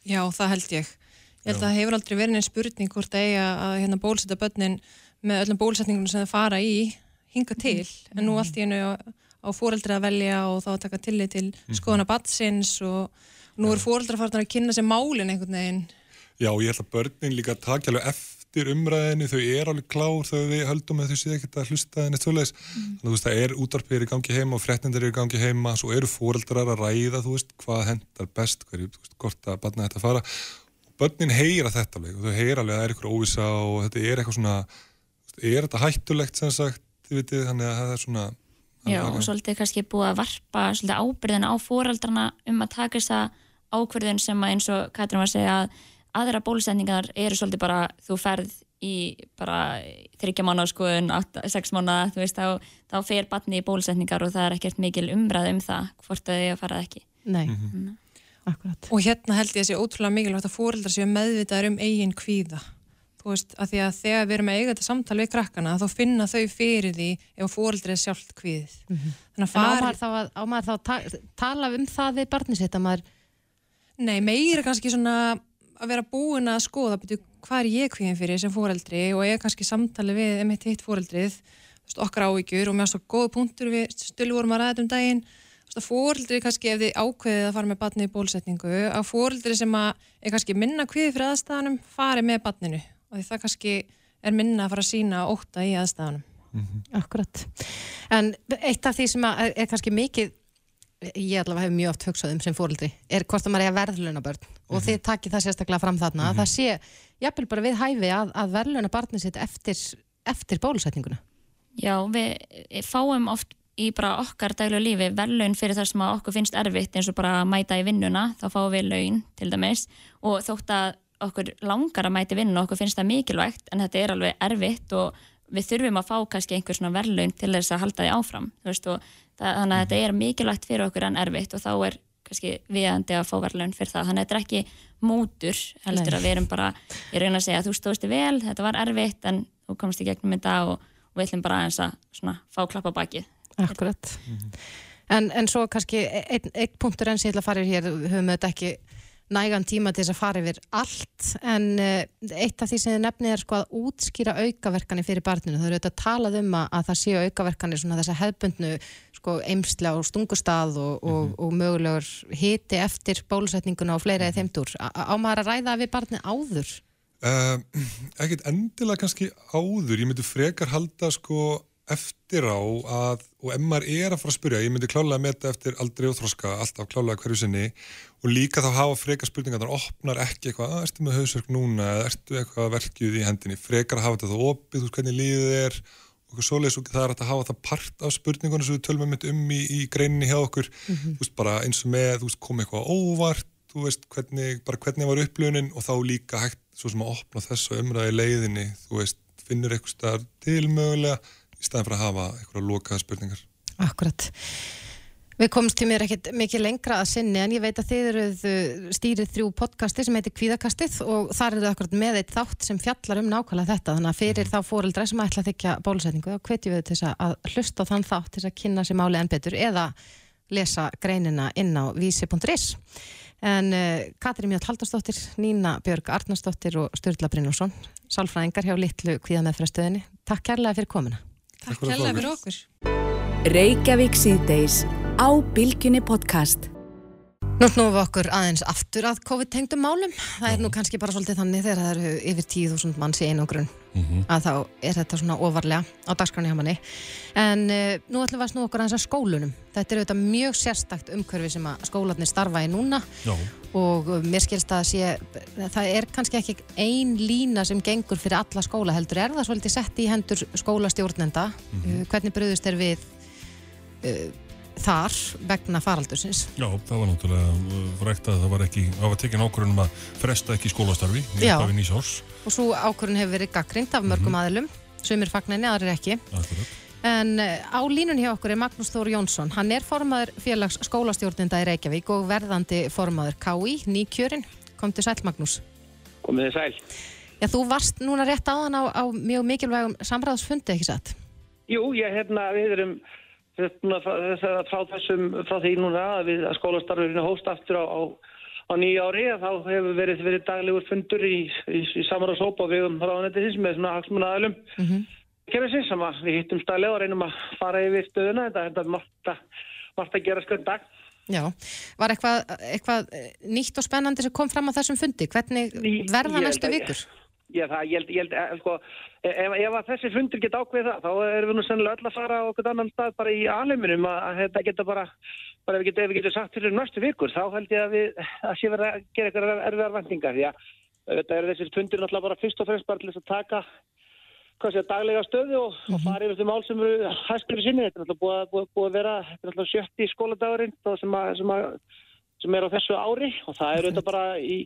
G: Já, það held ég. Ég held að það hefur aldrei verið neinn spurning hvort að eiga að hérna, bólusetta börnin með öllum bólusetningunum sem það fara í hinga til, en nú allt í hennu á, á fóreldri að velja og þá að taka tillit til skoðana batsins og nú eru fóreldra farin að kynna sér málin einhvern veginn.
H: Já, ég held að börnin líka takja alveg eftir umræðinni, þau er alveg klár þegar við höldum að þau séu ekkert að hlusta en eitt svoleiðis. Þannig að þú veist, það er útarpið er í gangi heima og fréttindir er í gangi heima, svo eru fóreldrar að ræða, þú veist, hvað hendar best, hverju, þú veist, hvort að barna þetta fara. Börnin heyra þetta alveg og þau heyra alveg að það er ykkur óvisa og þetta er eitthvað svona, er þetta hættulegt sem sagt, þið vitið, þannig að það er svona...
I: Já, og svolítið kannski búið að varpa svolítið ábyrðin á fóraldrana um að taka þess að ákverðin sem að eins og Katrin var að segja að aðra bólusetningar eru svolítið bara þú ferð í bara þryggja mánu skoðun, sex mánu þú veist, þá, þá fer batni í bólusetningar og það er ekkert mikil umræð um það hvort þau að farað ekki
B: Nei,
G: Mhm.
B: akkurat.
G: Og hérna held ég að sé ótrúlega mikilvægt að fóreldrar séu meðvitaðar um eigin kvíða. Þú veist, að því að þegar við erum að eiga þetta samtal við krakkana, þá finna þau fyrir því ef fóreldrið er sjálft kvíðið. Þannig
B: En
G: að
B: á
G: fari...
B: maður þá að, á maður þá að ta tala um það við barnið sitt að maður,
G: Nei, meira kannski svona að vera búin að skoða byrju, hvað er ég kvíðin fyrir sem fóreldri og ég kannski samtali við emitt hitt fóreldrið okkar áhyggjur og mér var svo góð punktur við stölu vorum að ræða um daginn. Fóreldri kannski ef þið ákveðið að fara með batni í bólusetningu að fóreldri sem að er kannski minna kvíði fyrir aðstæðanum fari með batninu og því það kannski er minna að fara að sína óta í aðstæðanum
B: akkurat. En eitt af því sem er, er kannski mikið, ég allavega hef mjög oft hugsað um sem fóreldri, er hvort að maður er að verðluna börn og þið takið það sérstaklega fram þarna, að það sé, jafnvel bara við hæfi að, að verðluna barnið sitt eftir, eftir bólusetninguna.
I: Já, við fáum oft í bara okkar daglega lífi verðlaun fyrir það sem að okkur finnst erfitt eins og bara að mæta í vinnuna, þá fáum við laun til dæmis. Og þótt að okkur langar að mæta í vinnuna, okkur finnst það mikilvægt en þetta er alveg erfitt og við þurfum að fá kannski einhver svona verðlaun til þess að halda því áfram veist, það, þannig að þetta er mikilvægt fyrir okkur en erfitt og þá er kannski viðandi að fá verðlaun fyrir það þannig að þetta er ekki mótur heldur Nei. að við erum bara, ég reyna að segja að þú stóðst vel, þetta var erfitt en þú komst í gegnum þetta og, og við ætlum bara aðeins að svona, fá klappa bakið
B: Akkurat -hmm. en, en svo kannski einn ein punktur enn sem ég ætla að fara í hér höfum við þetta ekki nægan tíma til þess að fara yfir allt en uh, eitt af því sem þið nefnið er sko að útskýra aukaverkanir fyrir barninu það eru auðvitað að talað um að, að það séu aukaverkanir svona þess að hefbundnu sko eimsla og stungustað og, mm -hmm. og, og mögulegur hiti eftir bólusetninguna og fleira eða þeimdur á maður að ræða við barni áður?
H: Uh, ekkert endilega kannski áður ég myndi frekar halda sko eftir á að, og ef maður er að fara að spyrja, ég myndi klálega að meta eftir aldrei og þroska, alltaf klálega hverju sinni og líka þá hafa frekar spurningar þannig að opnar ekki eitthvað, að ah, ertu með hausverk núna? Eða ertu eitthvað verkjuð í hendinni? Frekar að hafa þetta þá opið, þú veist hvernig líðið er og svoleiðis og það er að hafa það part af spurningunum sem við tölum um um í, í greininni hjá okkur, mm -hmm. þú veist bara eins og með, þú veist kom eitthvað óvart þú veist hvernig, bara hvernig var upplöunin og þá líka hægt svo sem að opna þessu umræði leiðinni, þú veist finnur eitthvað starf til mögulega í staðan fyrir að hafa eitthvað lokaða spurningar.
B: Akkurat. Við komst til mér ekkert mikið lengra að sinni en ég veit að þið eruð uh, stýrið þrjú podcasti sem heitir Kvíðakastið og þar eru það akkurat með eitt þátt sem fjallar um nákvæmlega þetta. Þannig að fyrir þá fóreldra sem ætla að þykja bólusetningu þá hvetjum við til að hlusta þann þátt til að kynna sér máli en betur eða lesa greinina inn á vísi.is en uh, Katri Mjöld Haldarsdóttir, Nína Björg Arnarsdóttir og Sturla Brynjússon sálfræðingar hjá Littlu Kvíðameðfrastöðinni Takk kærlega fyrir komuna
G: Takk hérlega fyrir okkur.
A: Reykjavík síðdeis á Bilginni podcast.
B: Nú snúfum við okkur aðeins aftur að COVID-tengdum málum. Það er nú kannski bara svolítið þannig þegar það eru yfir 10.000 manns í einangrun mm -hmm. að þá er þetta svona ofarlega á dagskráni hjá manni. En uh, nú ætlum við að snú okkur aðeins að skólunum. Þetta er auðvitað mjög sérstakt umhverfi sem að skólanir starfa í núna Já. og uh, mér skilst að sé, það er kannski ekki ein lína sem gengur fyrir alla skóla heldur. Er það svolítið sett í hendur skólastjórnenda? Mm -hmm. uh, hvernig bröðust er við þar vegna faraldursins.
C: Já, það var náttúrulega frækt að það var ekki, það var tekinn ákvörðunum að fresta ekki skólastarfi nýtt af í nýsás.
B: Og svo ákvörðun hefur verið gaggrind af mörgum mm -hmm. aðilum, sumir fagnæni, aðrir ekki. Akkurat. En eh, á línun hjá okkur er Magnús Þór Jónsson. Hann er formaður félags skólastjórnenda í Reykjavík og verðandi formaður KI, nýkjörin. Kom til sæl, Magnús.
J: Komið þið sæl.
B: Já, þú varst núna rétt áðan á, á mjög mikilvægum samræðsfundi, ekki satt?
J: Jú, ég, hérna, við erum frá þessum, frá því núna að við að skólastarfurinn hóst aftur á, á, á nýja ári þá hefur verið, verið daglegur fundur í, í, í samanráðsópa við um ráðanættisins með svona haksmuna aðlum mm -hmm. kemur sem að við hittum stælega og reynum að fara yfir stöðuna þetta er margt að gera skönn dag
B: Já, var eitthvað, eitthvað nýtt og spennandi sem kom fram á þessum fundi hvernig verða næstu vikur?
J: Já, það, ég held, ég held, eh, sko, ef, ef að þessi fundur geta ákveð það, þá erum við nú sennilega öll að fara á okkur annan stað bara í alheiminum að, þetta geta bara, bara ef við getum geta sagt fyrir næstu vikur, þá held ég að við, að sé verið að gera eitthvað erfiðar vendingar, því að þetta er þessir fundur náttúrulega bara fyrst og fremst bara til þess að taka, hvað sé, daglega stöðu og, mm -hmm. og fara yfir því mál sem eru hæstur í sinni, þetta er náttúrulega búið, búið, búið að vera, þetta er náttúrulega sjötti skóladagurinn sem, sem, sem er á þessu ári og það er auðvitað bara í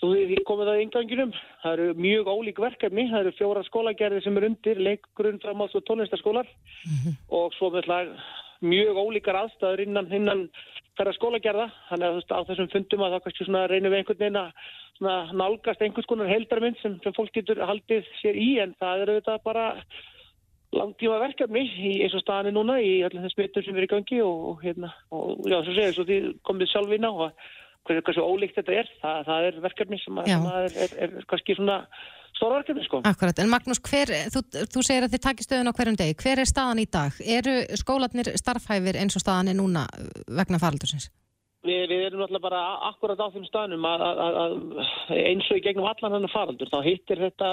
J: Svo því komið það í ynganginum, það eru mjög ólík verkefni, það eru fjóra skólagerði sem er undir, leikgrunn, framháls og tónlistaskólar mm -hmm. og svo með mjög ólíkar aðstæður innan, innan hverja skólagerða, þannig að á þessum fundum að það kannski svona reynum við einhvern veginn að nálgast einhvers konar heldarmynd sem, sem fólk getur haldið sér í. En það eru þetta bara langtíma verkefni í eins og staðinu núna í allir þess mitur sem er í gangi og, og hérna og já, svo segir, svo því komið sjálf inn á og hversu, hversu ólíkt þetta er það, það er verkefni sem, að, sem er, er, er kannski svona stóra verkefni sko.
B: Akkurat, en Magnús, hver, þú, þú segir að þið takir stöðun á hverjum degi, hver er staðan í dag? Eru skólanir starfhæfir eins og staðan er núna vegna faraldursins?
J: Við, við erum náttúrulega bara akkurat á þeim staðnum að, að, að eins og í gegnum allan hann faraldur, þá hittir þetta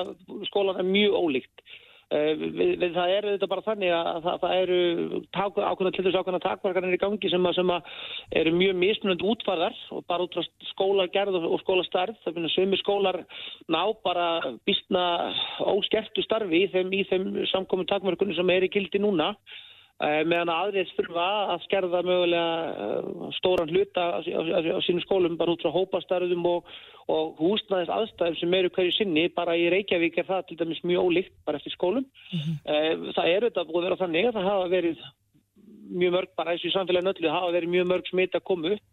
J: skólan mjög ólíkt við, við, það er þetta bara þannig að það, það eru ákveðna til þess ákveðna takvarkarnir í gangi sem, að, sem að eru mjög mismunandi útfarðar og bara út frá skólagerð og, skólastarð það finnir sömu skólar ná bara býstna óskertu starfi í þeim, þeim samkominn takvarkunni sem er í kildi núna meðan aðrið þurfa að skerða mögulega uh, stóran hluta á, á, á, á sínum skólum bara út frá hópastarðum og, og húsnæðis aðstæðum sem eru hverju sinni, bara í Reykjavík er það til dæmis mjög ólíkt bara eftir skólum. Uh, það er auðvitað búið að vera þannig að það hafa verið mjög mörg, bara eins og í samfélaginu öllu, hafa verið mjög mörg koma upp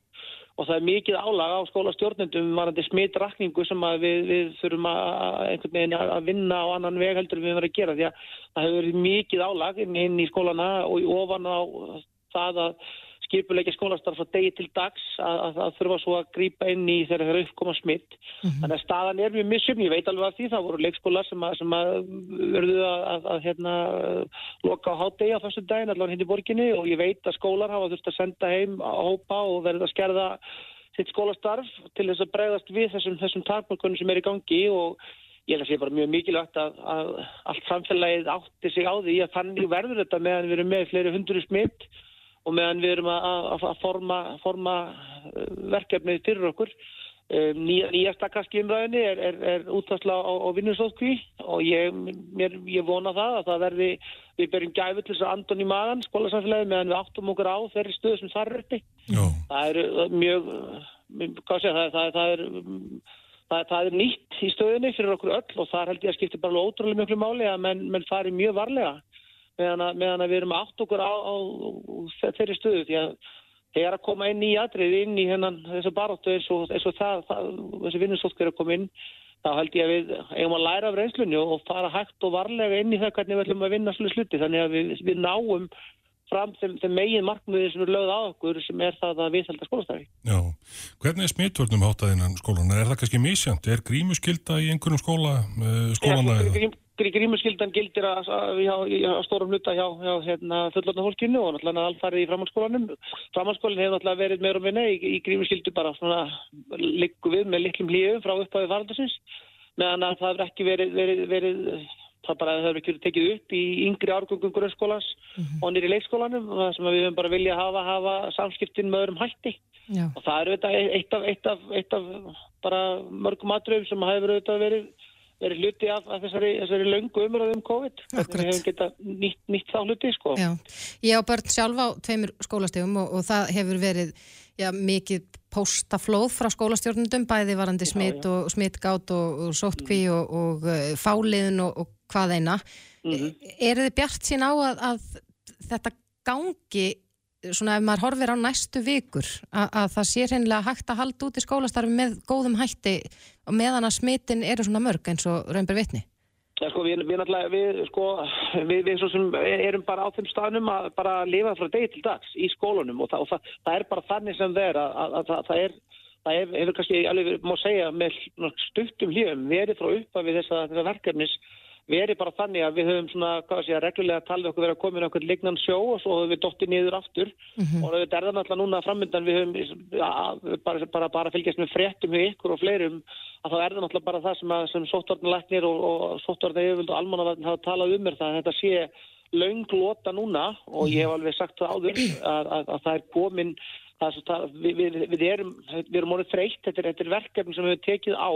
J: og það er mikið álag á skólastjórnendum varandi smittrakningu sem við, við þurfum að, að vinna á annan veg heldur við verðum að gera. Því að það hefur mikið álag inn, í skólana og ofan á það að skipulegja skólastarf frá degi til dags að, að, að þurfa svo að grípa inn í þegar það eru uppkoma smitt. Þannig að staðan er mjög missum, ég veit alveg af því það voru leikskólar sem að, sem að verðu að, að hérna, loka á hátegi á þessu daginn allavega hindi í borginni og ég veit að skólar hafa þurft að senda heim á hópa og verða að skerða sitt skólastarf til þess að bregðast við þessum, þessum takmörkunum sem er í gangi. Og ég held að það sé bara mjög mikilvægt að, að allt samfélagið átti sig á því að þannig verður þetta meðan við erum með fleiri hundru smitt og meðan við erum að, að, forma, forma uh, verkefnið fyrir okkur. Um, ný, nýjasta kannski umræðinni er, er, er útvarsla á, á vinnusótkví og ég, mér, ég vona það að það verði, við berjum gæfu til þess að andun í maðan skólasamfélagi meðan við áttum okkur á þeirri stöðu sem þar er uppi. Það er uh, mjög, hvað sé það, það, það er... Það, er nýtt í stöðunni fyrir okkur öll og það held ég að skipta bara ótrúlega mjög máli að menn, menn fari mjög varlega meðan að, meðan að við erum átt okkur á, á, á þeirri stöðu því að þegar að koma inn í atrið inn í hennan þessu baróttu eins og, eins og það, það þessi vinnusóttkver að koma inn þá held ég að við eigum að læra af reynslunni og fara hægt og varlega inn í það hvernig við ætlum að vinna svolítið sluti þannig að við, við náum fram þeim, þeim megin markmiði sem er lögð á okkur sem er það að viðhalda skólastarfi.
C: Já, hvernig er smittvörnum háttað innan skólana? Er það kannski mísjönd? Er grímuskylda í einhverjum skóla, skólana?
J: Ja, grím, grímuskyldan gildir að, að, að, að stórum hluta hjá, hjá hérna, fullotna fólkinu og náttúrulega alfarið í framhaldsskólanum. Framhaldsskólinn hefur náttúrulega verið meira og minna í, í grímuskyldu bara svona likku við með liklum hlíu frá upphæðu farandasins meðan að það hefur ekki verið, verið, verið það bara hefur ekki tekið upp í yngri árgöngum grunnskólans mm -hmm. og nýri leikskólanum og það sem við höfum bara vilja hafa, hafa samskiptin með öðrum hætti Já. og það er auðvitað eitt af, eitt af, eitt af bara mörgum atröfum sem hefur auðvitað verið, verið hluti af, af þessari, þessari löngu umröðum COVID við hefum getað nýtt, nýtt þá hluti sko.
B: Já. Ég á börn sjálf á tveimur skólastegum og, og það hefur verið já, mikið póstaflóð frá skólastjórnundum, bæði varandi smitt og smittgátt og, og sóttkví mm. og, og fáliðin og hvað eina. Mm -hmm. Er þið bjart sín á að, að þetta gangi, svona ef maður horfir á næstu vikur, að, að það sé hreinlega hægt að halda út í skólastarfi með góðum hætti og meðan að smittin eru svona mörg eins og raunber vitni?
J: Ja, sko, við, við, við, sko, við, við erum bara á þeim staðnum að bara lifa frá degi til dags í skólunum og, það, og það, það er bara þannig sem það er að, að, að það er það hefur kannski, alveg má segja, með stuttum hljöfum verið frá uppafið þessa, þessa verkefnis verið bara þannig að við höfum svona, hvað sé að reglulega talið okkur verið að koma inn okkur lignan sjó og svo höfum við dottið niður aftur mm -hmm. og þetta er það náttúrulega núna framöndan við höfum ja, bara, bara, bara fylgjast með fréttum hjá ykkur og fleirum að þá er það náttúrulega bara það sem, sem sóttvarnalegnir og, og sóttvarnalegnir og almannavarn hafa talað um er það að þetta sé launglota núna og ég hef alveg sagt það áður [clears throat] að, að, að það er komin Það, við, við, við erum, erum orðið þreytt, þetta er, þetta er verkefni sem við hefum tekið á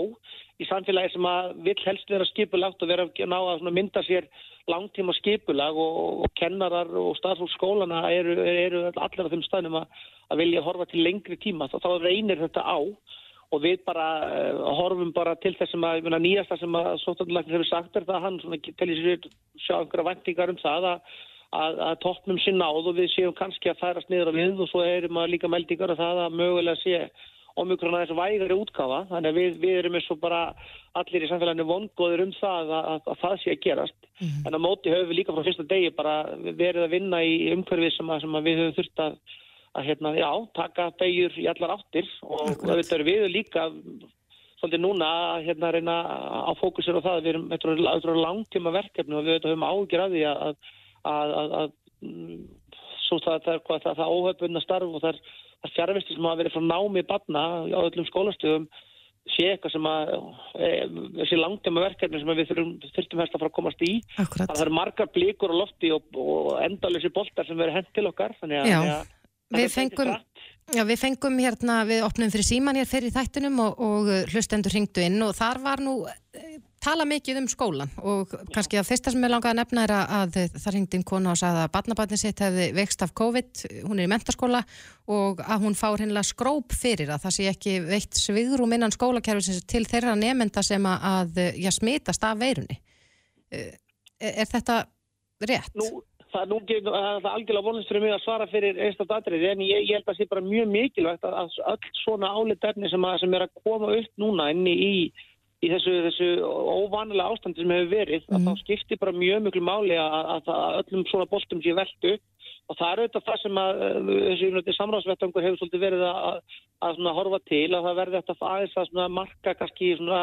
J: í samfélagi sem að vill helst vera skipulagt og vera að ná að mynda sér langtíma skipulag og, og kennarar og staðfólksskólana eru, eru allir af þeim staðnum að, að vilja horfa til lengri tíma. Þá, þá reynir þetta á og við bara uh, horfum bara til þessum að myrna, nýjasta sem að Sóttanlæknir hefur sagt er það að hann tellir sér sjá einhverja vendingar um það að að, að toppnum sé náð og við séum kannski að færast niður á við og svo erum að líka meldingar að það að mögulega sé omikron að þessu vægari útkafa þannig að við, við erum eins og bara allir í samfélaginu vongóður um það að, að, að það sé að gerast. Mm -hmm. en á móti höfum við líka frá fyrsta degi bara verið að vinna í umhverfið sem, sem við höfum þurft að hérna, já, taka begjur í allar áttir. Og þetta eru við líka svolítið núna að hérna, reyna á fókusir á það við erum, þetta eru langtíma verkefni og við höfum ágjur að því að að, að, að mm, svo það, það, það, það er óhefbunna starf og það er fjárvisti sem hafa verið frá námi barna á öllum skólastöðum sé eitthvað sem að e, þessi langtema verkefni sem við þurftum hérst að fara að komast í.
B: Akkurat.
J: það eru margar blíkur og lofti og, og endalösi boltar sem verður hent til okkar þannig
B: að, Já, að við fengum Já, við fengum hérna, við opnum fyrir síman hér fyrir þættunum og, og hlustendur ringdu inn og þar var nú tala mikið um skólan og kannski að fyrsta sem ég langaði að nefna er að, að það ringdi inn konu og sagði að barnabarnið sitt hefði vext af COVID, hún er í mentaskóla og að hún fár hennilega skróp fyrir að það sé ekki veitt svigrum innan skólakerfisins til þeirra nefnda sem að, já, smitast af veirunni. Er, er þetta rétt?
J: Nú, það nú það er algjörlega vonlist fyrir mig að svara fyrir einstaklega aðrið, en ég, ég held að það sé bara mjög mikilvægt að, að öll svona álitarnir sem, sem er að koma upp núna inni í, í þessu, þessu óvanilega ástandi sem hefur verið, mm. að þá skiptir bara mjög miklu máli að, að, að öllum svona boltum sé veldu og það er auðvitað það sem að þessu samráðsvettangur hefur svolítið verið að horfa til að það verði þetta aðeins að marka kannski svona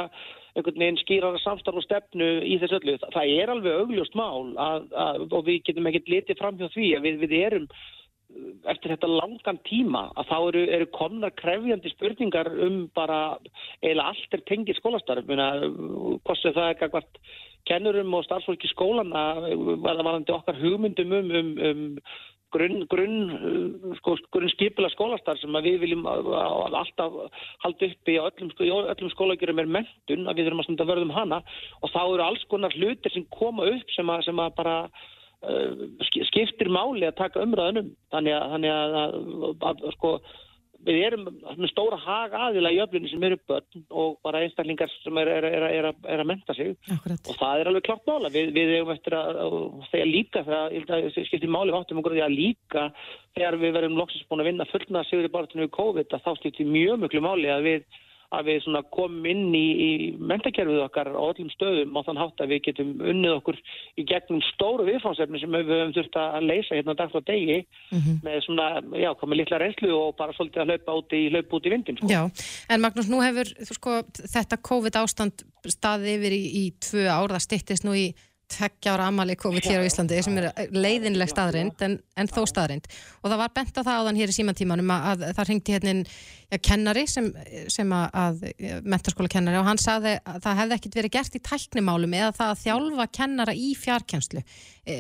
J: einhvern veginn skýrar samstarf og stefnu í þessu öllu. Það er alveg augljóst mál að, að, og við getum ekkert litið fram hjá því að við, við erum eftir þetta langan tíma að þá eru, eru komna krefjandi spurningar um bara eða allt er tengið skólastarf. Hvort sem það er eitthvað kennurum og starfsfólki skólana varðandi okkar hugmyndum um, um, um grunn, grunn, sko, grunn skipila skólastar sem við viljum alltaf halda upp í öllum, öllum skólagjörum er mentun að við þurfum að verðum hana. Og þá eru alls konar hlutir sem koma upp sem að, sem að bara skiptir máli að taka umræðunum þannig að, þannig að, að sko við erum stóra haga aðila í öflunni sem eru börn og bara einstaklingar sem er, er, er, er að menta sig
B: Akkurat.
J: og það er alveg klart mála við, við hefum eftir að, að segja líka þegar skiptir máli áttum okkur að líka þegar við verum loksins búin að vinna fullna sigur í barðinu við COVID að þá skiptir mjög mjög máli að við að við komum inn í, í mentakerfið okkar á öllum stöðum og þann hátt að við getum unnið okkur í gegnum stóru viðfánsefni sem við höfum þurft að leysa hérna dag frá degi mm -hmm. með svona, já, komið litla reynslu og bara svolítið að hlaupa út í, hlaupa út í vindin. Sko.
B: Já, en Magnús, nú hefur sko, þetta COVID ástand staðið yfir í, í tvö ár, það stittist nú í tveggja ára amali COVID hér á Íslandi sem er leiðinleg staðrind en, en þó staðrind og það var bent á það áðan hér í símantímanum að, að það ringti hérna ja, kennari sem, sem að, að mentarskóla kennari og hann saði að það hefði ekkit verið gert í tæknimálum eða það að þjálfa kennara í fjarkenslu e,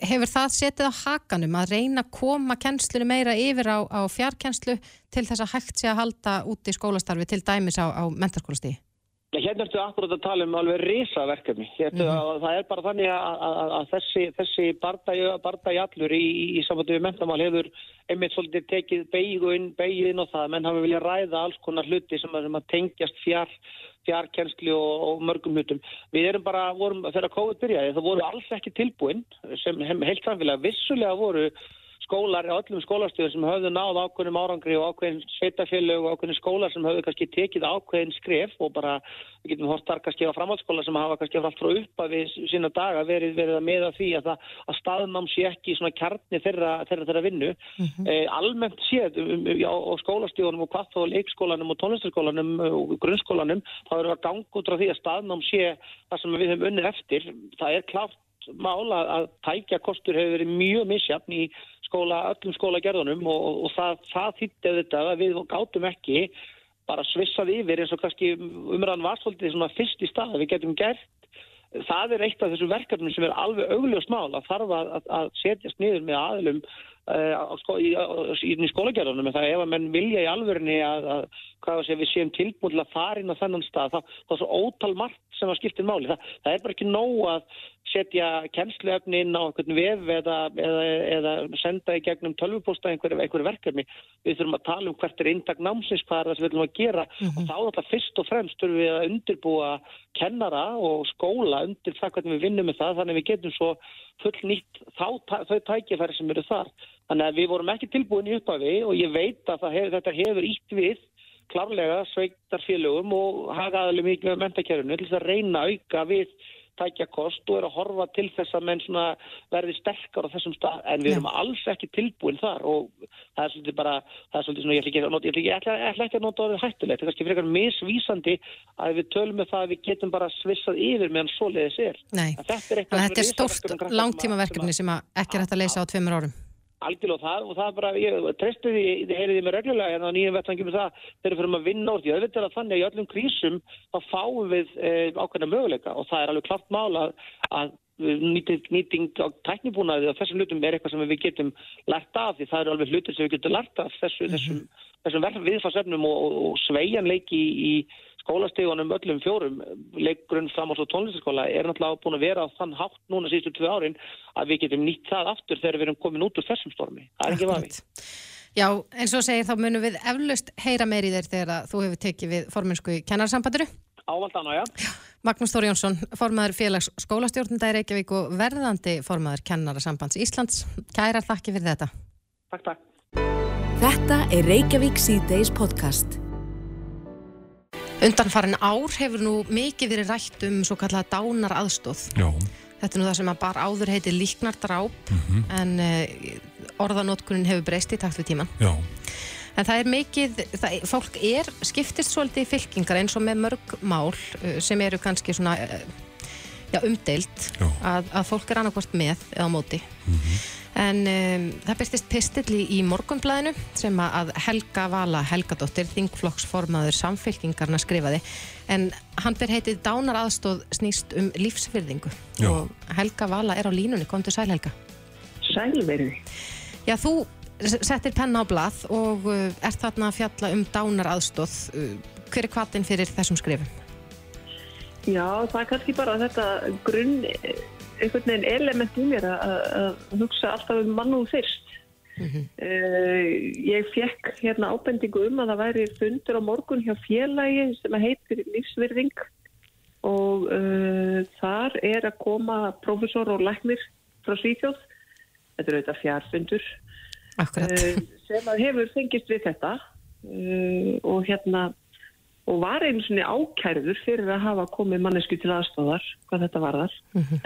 B: hefur það setið á hakanum að reyna að koma kennslunu meira yfir á, á fjarkenslu til þess að hægt sé að halda út í skólastarfi til dæmis á, á mentarskólastíði
J: Hérna ertu akkurat að tala um alveg risaverkefni. Mm -hmm. Það er bara þannig að, að, að þessi, þessi bardagi allur í, í samvættu við mentamál hefur einmitt svolítið tekið beiginn beigin og það, menn hafa viljað ræða alls konar hluti sem að, sem að tengjast fjár, fjárkensli og, og mörgum hlutum. Við erum bara, vorum, þegar COVID byrjaði, það voru alls ekki tilbúin sem heilt samfélag, vissulega voru skólar, öllum skólastöður sem höfðu náð ákveðnum árangri og ákveðin sveitafélög og ákveðin skólar sem höfðu kannski tekið ákveðin skref og bara, við getum hort þar kannski á framhaldsskóla sem hafa kannski allt frá uppa við sína daga verið verið að meða því að, það, að staðnám sé ekki svona kjarni þeirra þeirra, þeirra vinnu. Mm -hmm. eh, almennt séð um, um, á, á skólastöðunum og hvað þá leikskólanum og tónlistarskólanum og grunnskólanum, þá við að ganga út frá því að staðnám sé það sem við höfum unnið eftir. Það er klárt mála að tækja kostur hefur verið mjög misjafn í skóla, öllum skólagerðunum og, og það, það þýtti þetta að við gátum ekki bara svissað yfir eins og kannski umræðan var svolítið svona fyrst í stað að við getum gert. Það er eitt af þessu verkefnum sem er alveg augljóst mál að þarf að, að setjast niður með aðlum uh, sko, í, í, í skólagerðunum það ef að menn vilja í alverðinni að, að sé, við séum tilbúin til að fara inn á þennan stað, það, það er svo ótal margt sem að skiptir máli. Það, það er bara ekki nóg að setja kennsluefni inn á einhvern vef eða, eða, eða senda í gegnum tölvupósta einhverju einhver verkefni. Við þurfum að tala um hvert er eindag námsins, hvað er það sem við viljum að gera mm -hmm. og þá er þetta fyrst og fremst þurfum við að undirbúa kennara og skóla undir það hvernig við vinnum með það þannig að við getum svo full nýtt þá, þau tækifæri sem eru þar. Þannig að við vorum ekki tilbúin í upphafi og ég veit að hef, þetta hefur ítt við klárlega sveitarfélögum og mikið með mentakerfinu til þess að reyna auka við tækja kost og er að horfa til þess að menn verði sterkar á þessum stað. En við erum alls ekki tilbúin þar og það er svolítið bara það er svolítið svona, ég ætla ekki, ég ætla, ég ætla ekki að nota orðið hættulegt, það er kannski frekar misvísandi að við tölum með það að við getum bara svissað yfir meðan svoleiðis er.
B: Nei, þetta er, þetta er stórt langtímaverkefni sem ekki er hægt að leysa á tveimur árum
J: algjörlega það og það er bara, ég treystu því, þið heyriði mig reglulega hérna á nýjum vettangum það, þeir eru fyrir að vinna úr því, auðvitað er að þannig að í öllum krísum þá fáum við e, ákveðna möguleika og það er alveg klart mála að nýting, nýting á tæknibúnaði og þessum hlutum er eitthvað sem við getum lært af því það eru alveg hlutir sem við getum lært af þessu, mm -hmm. þessum, þessum viðfarsefnum og, og, og sveigjanleiki í, í skólastígunum öllum fjórum, leikgrunn, framháls og tónlistaskóla er náttúrulega búin að vera á þann hátt núna síðustu tvö árin að við getum nýtt það aftur þegar við erum komin út úr þessum stormi. Það er ekki vafi.
B: Já, eins og segir þá munum við eflaust heyra meir í þér þegar þú hefur tekið við forminsku í kennarsambanduru.
J: Ávald annað, já.
B: Magnús Þóri Jónsson, formaður félags skólastjórnunda í Reykjavík og verðandi formaður kennarasambands Íslands. Kærar þakki fyrir þetta.
J: Takk, takk.
A: Þetta er Reykjavík C-Days podcast.
B: Undanfarin ár hefur nú mikið verið rætt um svo kallað dánar aðstóð.
C: Já.
B: Þetta er nú það sem að bar áður heiti líknardráp en uh, orðanótkunin hefur breyst í takt við tíman.
C: Já.
B: En það er mikið, það, fólk er skiptist svolítið í fylkingar eins og með mörg mál uh, sem eru kannski svona uh, já, umdeilt
C: Já.
B: að, að fólk er annarkvort með eða móti. En um, það byrstist pistill í, morgunblæðinu sem að Helga Vala Helgadóttir, þingflokksformaður samfylkingarna skrifaði. En hann ber heitið Dánar aðstóð snýst um lífsfyrðingu.
C: Já.
B: Og Helga Vala er á línunni, komdu sæl Helga.
K: Sælverði.
B: Já, þú settir penna á blað og uh, ert þarna að fjalla um dánar aðstóð. Uh, hver er kvatin fyrir þessum skrifum?
K: Já, það er kannski bara þetta grunn einhvern veginn element í mér að, að hugsa alltaf um mannúð fyrst. Uh, ég fekk hérna ábendingu um að það væri fundur á morgun hjá félagi sem heitir lífsvirðing og uh, þar er að koma profesor og læknir frá Svíþjóð. Þetta er auðvitað fjárfundur. Uh, sem að hefur fengist við þetta uh, og hérna og var einu svona ákærður fyrir að hafa komið mannesku til aðstofar hvað þetta varðar,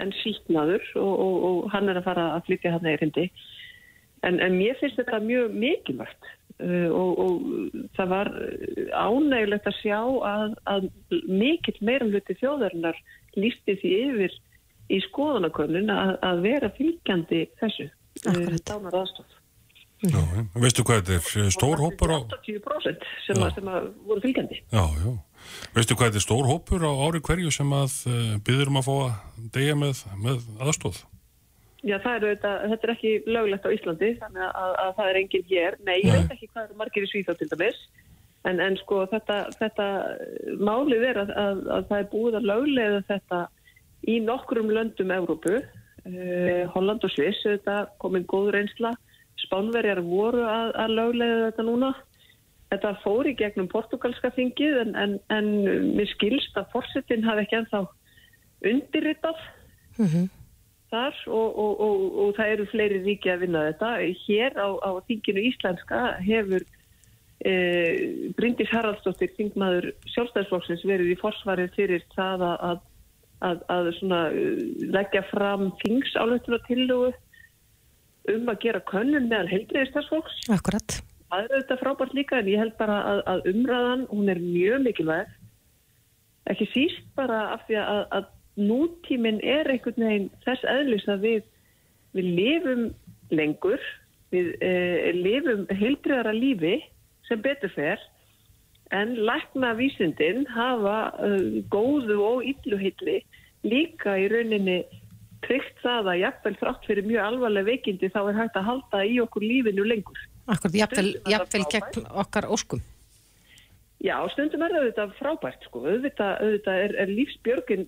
K: en síknaður og, og, og hann er að fara að flytja hann erindi. En, en mér finnst þetta mjög mikilvægt uh, og, og það var ánægilegt að sjá að, að mikill meirum hluti þjóðarinnar lísti því yfir í skoðanakönnun að, að vera fylgjandi þessu uh, dánar aðstof
C: Já. Veistu hvað þetta er? Stór hópur á...
K: 80% sem, sem að voru fylgjandi.
C: Já, já. Veistu hvað þetta er stór hópur á ári hverju sem að uh, byður um að fá að deyja með, með aðstóð?
K: Já, það er auðvitað, þetta er ekki löglegt á Íslandi, þannig að, að, að það er enginn hér. Nei, ég
C: Nei.
K: veit ekki hvað eru margir í Svíþá til dæmis, en, en sko þetta, þetta málið er að, að, að það er búið að löglega þetta í nokkrum löndum Evrópu, uh, Holland og Sviss, þetta komin góð reynsla, Spánverjar voru að, að löglega þetta núna. Þetta fór í gegnum portugalska þingið en, en, en mér skilst að forsetin hafi ekki ennþá undirritað þar og, og, og, og það eru fleiri ríki að vinna þetta. Hér á, á þinginu íslenska hefur e, Bryndis Haraldsdóttir, þingmaður sjálfstæðsflokksins, verið í forsvarið fyrir það að, að, að, eh, leggja fram þingsálutur og tillögu um að gera könnun meðal heilbreyðistarflokks.
B: Akkurat.
K: Það er auðvitað frábært líka en ég held bara að, að umræðan, hún er mjög mikilvæg. Ekki síst bara af því að, að nútíminn er einhvern veginn þess eðlis að við, við lifum lengur, við eh, lifum heilbreyðara lífi sem betur fer en lækna vísindin hafa uh, góðu og illuheitli líka í rauninni tryggt það að jafnvel þrátt fyrir mjög alvarlega veikindi þá er hægt að halda í okkur lífinu lengur.
B: Akkurat, jafnvel, jafnvel gegn okkar óskum.
K: Já, stundum er það auðvitað frábært sko, auðvitað, auðvitað er, er lífsbjörgin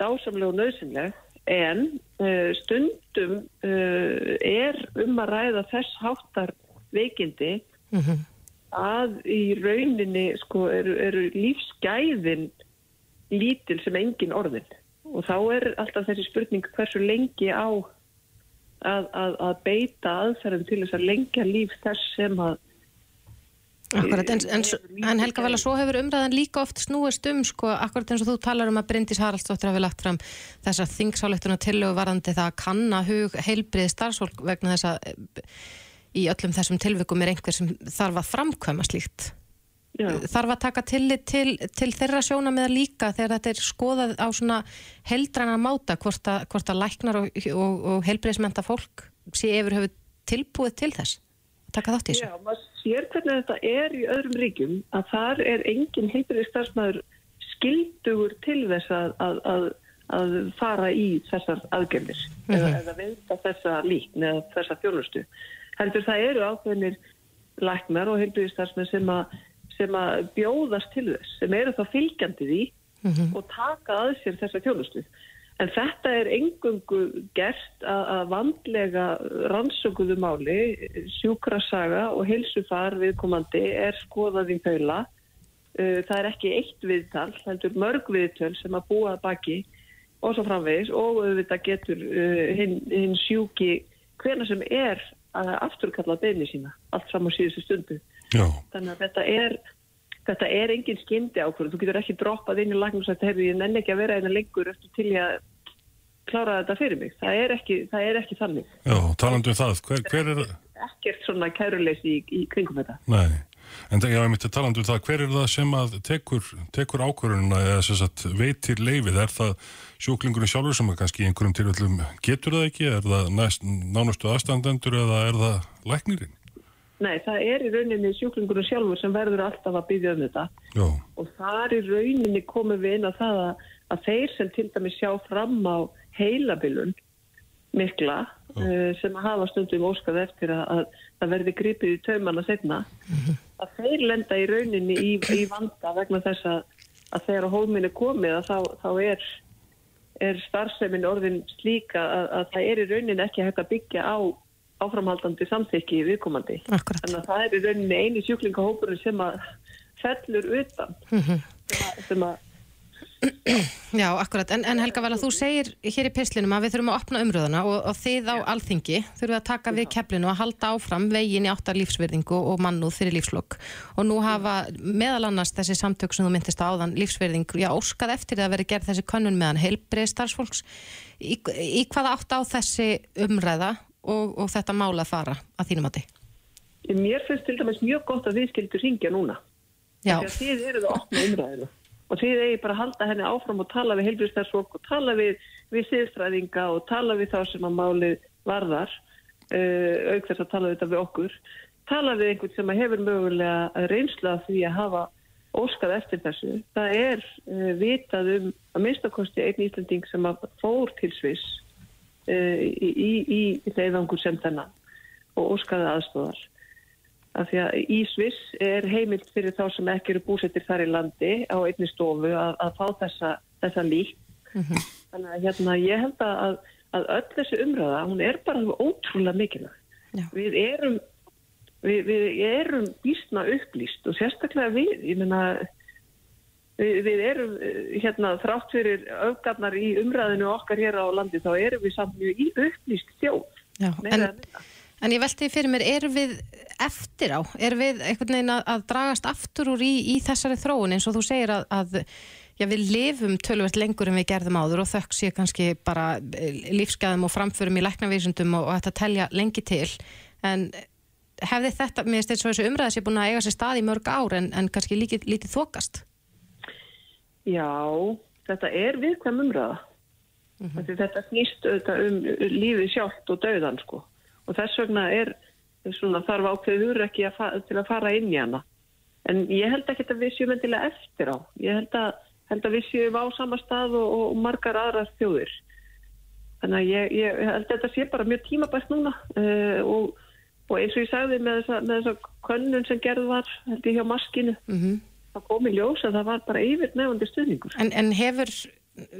K: dásamlega og nöðsynleg en uh, stundum uh, er um að ræða þess háttar veikindi að í rauninni sko eru, eru lífsgæðin lítil sem engin orðin og þá er alltaf þessi spurning hversu lengi á að, að, að beita aðferðum til þess að lengja líf þess sem að
B: Akkurat, en, en, en Helga vel að svo hefur umræðan líka oft snúist um, sko, akkurat eins og þú talar um að Bryndis Haraldsdóttir hafi lagt fram þessa þingsáleittuna tillögu varandi það að kanna hug heilbriði starfsfólk vegna þess að eh, í öllum þessum tilvikum er einhver sem þarf að framkvæma slíkt.
K: Já.
B: Þarf að taka tillit til, til þeirra sjóna með líka þegar þetta er skoðað á svona heldræna máta hvort að, hvort að læknar og, og, og heilbriðismenta fólk sé yfir höfu tilbúið til þess að taka þátt í þessu.
K: Já, maður sér hvernig þetta er í öðrum ríkjum að þar er engin heilbrið starfsmæður skildugur til þess að, að, að, að fara í þessar aðgerðir eða, eða veita þessa líkn eða þessa þjónustu. Heldur það eru ákveðinir læknar og heilbrið starfsmæður sem að sem að bjóðast til þess, sem eru þá fylgjandi því og taka að sér þessa þjónustu. En þetta er engungu gert að, vandlega rannsökuðu máli, sjúkrasaga og heilsufar viðkomandi er skoðað í paula. Uh, Það er ekki eitt viðtal, heldur mörg viðtöl sem að búa baki og svo framvegis og auðvitað getur uh, hinn, hinn sjúki hvena sem er að afturkalla beðni sína, allt fram á síðustu stundu.
C: Já,
K: Þannig að þetta er, þetta er engin skyndi ákvörð. Þú getur ekki droppað inn í lagnum og sagt, heyrðu, ég nenni ekki að vera einna lengur eftir til ég að klára þetta fyrir mig. Það er ekki, það er ekki þannig.
C: já, talandi um það, hver, hver er,
K: Ekkert svona kæruleysi í, í kringum þetta.
C: nei, en það, já, ég myndi talandi um það, hver er það sem að tekur, tekur ákvörununa eða veitir leifið, er það sjúklingurinn sjálfur sem að kannski einhverjum tilfellum getur það ekki, er það næst, nánustu aðstandendur eða er það læknirinn?
K: Nei, það er í rauninni sjúklingunum sjálfur sem verður alltaf að byggja um þetta.
C: Já,
K: Og þar í rauninni komum við inn á það að, að þeir sem til dæmis sjá fram á heilabilun mikla uh, sem að hafa stundum óskað eftir að, að það verði gripið í taumana setna að þeir lenda í rauninni í, í vanda vegna þess að, að þegar á hólminni komið að þá, þá er, er starfsemin orðin slíka að, að það er í rauninni ekki hægt að byggja á áframhaldandi samþykki viðkomandi.
B: Akkurat.
K: Þannig að það er í rauninni eini sjúklingahópurinn sem að fellur utan. Sem að, sem að
B: Já, akkurat, en, en Helga Vala, þú segir hér í pislinum að við þurfum að opna umröðuna og, og þið á alþingi þurfum að taka við keflinu og halda áfram veginn í áttar lífsverðingu og mannúð fyrir lífslokk og nú hafa meðal annars þessi samtök sem þú myndist á áðan lífsverðing, já, óskað eftir að vera gerð þessi könnun meðan heilbreið starfsfólks í, í hvaða átt á þessi umræða og, og þetta mála að fara að þínum átti?
K: mér finnst til dæmis mjög gott að þið skildur ringja núna.
B: Já,
K: Þegar þið eruð að opna umræðinu og þið eigi bara að halda henni áfram og tala við heilbjörnstæðsfólk og tala við, við siðstræðinga og tala við þá sem að málið varðar uh, auk þess að tala við þetta við okkur tala við einhvern sem að hefur mögulega reynsla því að hafa óskað eftir þessu. Það er uh, vitað um að minnstakosti einn Íslanding sem að fór til Sviss í, í, í, í leiðangur sem þennan og óskaði aðstóðar af því að í Sviss er heimilt fyrir þá sem ekki eru búsettir þar í landi á einni stofu að, að fá þessa, þessa lík. Þannig að hérna, ég held að, að öll þessi umræða, hún er bara ótrúlega mikilvæg.
B: Já.
K: Við erum, við, við erum býstna upplýst og sérstaklega við, ég meina, við, við erum eh, hérna þrátt fyrir öfgarnar í umræðinu okkar hér á landi, þá erum við samt mjög í upplýst þjóð.
B: já, en, en ég velti fyrir mér, erum við eftir á, erum við einhvern veginn að, að dragast aftur úr í, í þessari þróun eins og þú segir að, að Já, við lifum tölvert lengur en við gerðum áður og þökk sé kannski bara eh, lífsgæðum og framförum í læknavísundum og, og þetta telja lengi til. En hefði þetta, mér þetta svo þessu umræða sé búin að eiga sér stað í mörg ár en, en kannski lítið, lítið þokast.
K: Já, þetta er viðkvæm umræða. Mm -hmm. Þetta snýst auðvitað um lífið sjálft og dauðan sko. Og þess vegna er svona, þarf ákveður ekki að til að fara inn í hana. En ég held ekki að við séum endilega eftir á. Ég held að, held að við séum á sama stað og, og margar aðrar þjóðir. Þannig að ég, ég held að þetta sé bara mjög tímabært núna uh, og, og eins og ég sagði með þessa, með þessa könnun sem gerð var held ég hjá maskinu.
B: Mm -hmm.
K: Það kom í ljós að það var bara yfir nefandi stuðningur.
B: En, en hefur,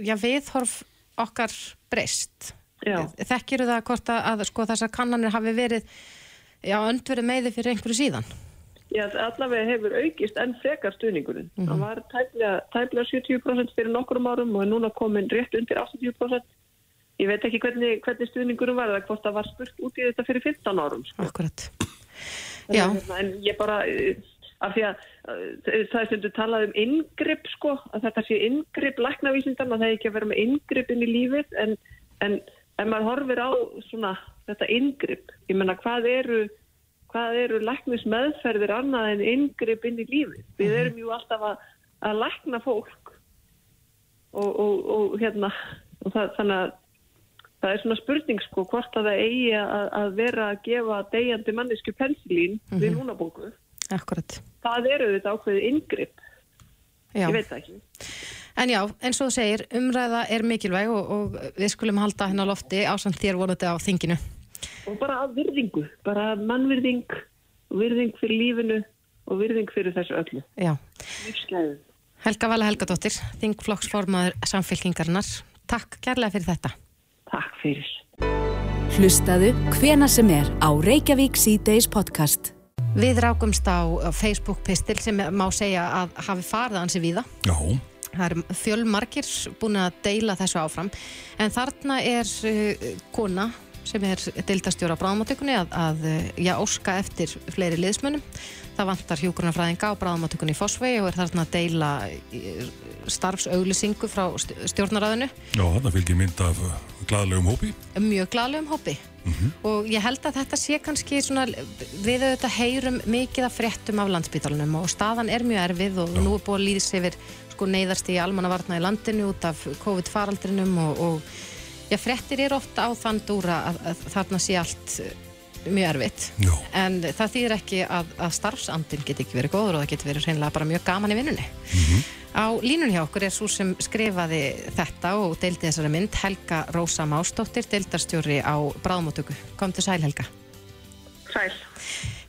B: já, viðhorf okkar breyst?
K: Já.
B: Þekkir það hvort að, að sko, þessar kannanir hafi verið, já, öndverið meði fyrir einhverju síðan?
K: Já, allavega hefur aukist enn frekar stuðningurinn. Mm -hmm. Það var tæplega, tæplega 70% fyrir nokkurum árum og er núna komin rétt undir 80%. Ég veit ekki hvernig, hvernig stuðningurum var það, hvort það var spurt út í þetta fyrir 15 árum. Sko.
B: Akkurat.
K: Já. En, en ég bara, af því að það er stundu talað um yngripp sko, að þetta sé yngripp læknavísindan, að það er ekki að vera með yngripp inn í lífið, en, en ef maður horfir á svona þetta yngripp, ég menna hvað eru hvað eru læknis meðferðir annað en yngripp inn í lífið. Við erum jú alltaf að, að lækna fólk og, og, og hérna og það, þannig að það er svona spurning sko hvort að það eigi að, að vera að gefa degjandi mannesku pensilín við núnabóku.
B: Akkurat.
K: Það eru þetta ákveðið yngripp.
B: Já.
K: Ég veit það ekki.
B: En já, eins og þú segir, umræða er mikilvæg og, og við skulum halda hennar lofti ásamt þér vonandi á þinginu
K: og bara að virðingu, bara mannvirðing virðing fyrir lífinu
L: og virðing fyrir þessu öllu.
B: Já.
L: Lífsgæðið.
B: Helga Vala Helgadóttir, þingflokksformaður samfélkingarinnar. Takk kærlega fyrir þetta.
L: Takk fyrir.
A: Hlustaðu hvena sem er á Reykjavík C-Days podcast.
B: Við rákumst á Facebook pistil sem má segja að hafi farið ansi víða.
C: Já.
B: Það eru fjölmarkir búin að deila þessu áfram. En þarna er uh, kona sem er deildastjóra á bráðmátökunni að, að uh, já, óska eftir fleiri liðsmunum. Það vantar hjúgrunarfræðinga á bráðmátökunni í Fossvegi og er þarna að deila uh, starfsauglisingu frá st- stjórnaræðinu.
C: Já, þarna fylgir mynd af glaðlegum hópi.
B: mjög glaðlegum hópi og ég held að þetta sé kannski svona, við auðvitað heyrum mikið af fréttum af landsbytalunum og staðan er mjög erfið og nú er búið að líðs yfir sko neyðast í almannavarna í landinu út af COVID-faraldrinum og, og já, fréttir er ofta á þann dúra að, að þarna sé allt eh, mjög erfitt.
C: Já.
B: en það þýðir ekki að, að starfsandin geti ekki verið góður og það geti verið hreinlega bara mjög gaman í vinnunni Á línun hjá okkur er svo sem skrifaði þetta og deildi þessari mynd Helga Rósa Mástóttir, deildarstjóri á bráðmótöku. Kom til sæl Helga.
L: Sæl.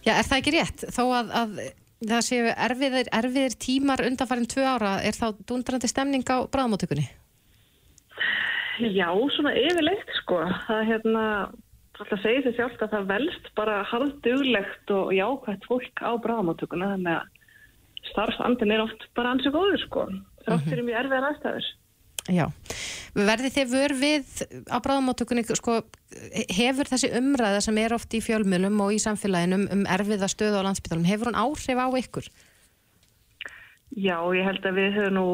B: Já, er það ekki rétt? Þó að, að það séu erfiðir, erfiðir tímar undanfærin tvö ára, er þá dundrandi stemning á bráðmótökunni?
L: Já, svona yfirleitt sko. Það er hérna, alltaf segir sér sjálft að það velst bara harðduglegt og jákvægt fólk á bráðamáttökuna þannig að starfsandin er oft bara ansið góður sko. Þrátt fyrir mjög erfiðar aðstæður.
B: Já. Verði þið vör við á bráðmóttökunni, sko, hefur þessi umræða sem er oft í fjölmjölum og í samfélaginu um, erfiða stöðu á landsbytalum, hefur hún áhrif á ykkur?
L: Já, ég held að við höfum nú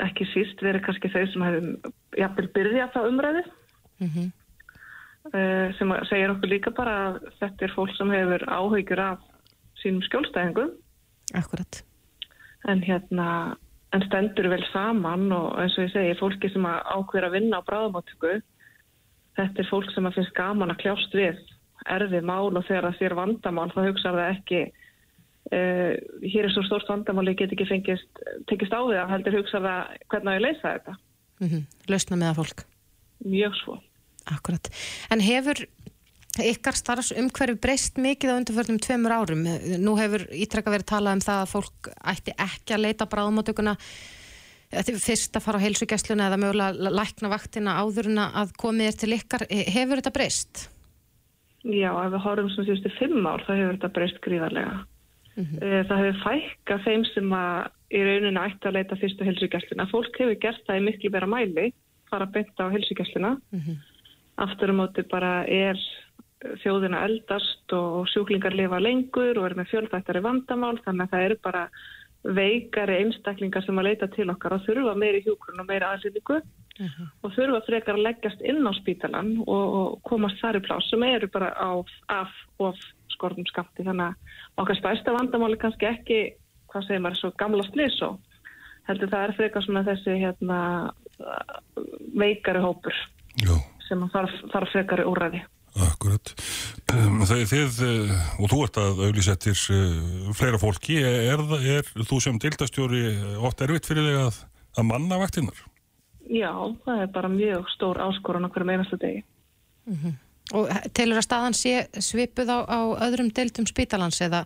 L: ekki síst verið kannski þau sem hefum jafnvel byrðið það umræði
B: Mm
L: uh, sem að segir okkur líka bara að þetta er fólk sem hefur áhyggjur af sínum skjólstæðingum
B: Akkurat.
L: en hérna en stendur vel saman og eins og ég segi, fólki sem að ákveður að vinna á bráðamáttöku þetta er fólk sem að finnst gaman að kljást við erfið mál og þegar það sér vandamál þá hugsaður það ekki uh, hér er svo stórt vandamál ég get ekki fengist, tekist á því að heldur hugsaður það hvernig á ég að leysa þetta
B: Mm Lausna með að fólk.
L: mjög svo
B: Akkurat. En hefur ykkar starfsumhverfi breyst mikið á undanförnum tveimur árum? Nú hefur ítrekka verið talað um það að fólk ætti ekki að leita bráðmótökuna fyrst að fara á heilsugjastluna eða mögulega lækna vaktina áður en að komið er til ykkar. Hefur þetta breyst?
L: Já, ef við horfum sem síðustu fimm ár þá hefur þetta breyst gríðarlega. Eh, Það hefur fækka þeim sem að í rauninu ætti að leita fyrstu helsugjastluna. Fólk hefur gert það í miklu vera mæli, fara að bynda á helsugjastluna. Aftur á móti bara er þjóðina eldast og sjúklingar lifa lengur og er með fjölþættari vandamál þannig að það eru bara veikari einstaklingar sem að leita til okkar og þurfa meiri hjúkrun og meiri aðlýningu og þurfa frekar að leggjast inn á spítalan og, og komast þar í pláss sem eru bara á, af og skortum skamti þannig að okkar stærsta vandamáli kannski ekki hvað segir maður svo gamla slis og heldur það er frekar svona þessi hérna veikari hópur
C: Já.
L: sem að þarf, þarf frekari úræði
C: Akkurat. Um, þegar þið, uh, og þú ert að auðlýsettir uh, fleira fólki, er, er þú sem dildastjóri oft erfitt fyrir þig að, að manna vaktinnar?
L: Já, það er bara mjög stór áskorun okkur um einasta degi
B: Og telur að staðan sé svipuð á, á öðrum deildum spítalans eða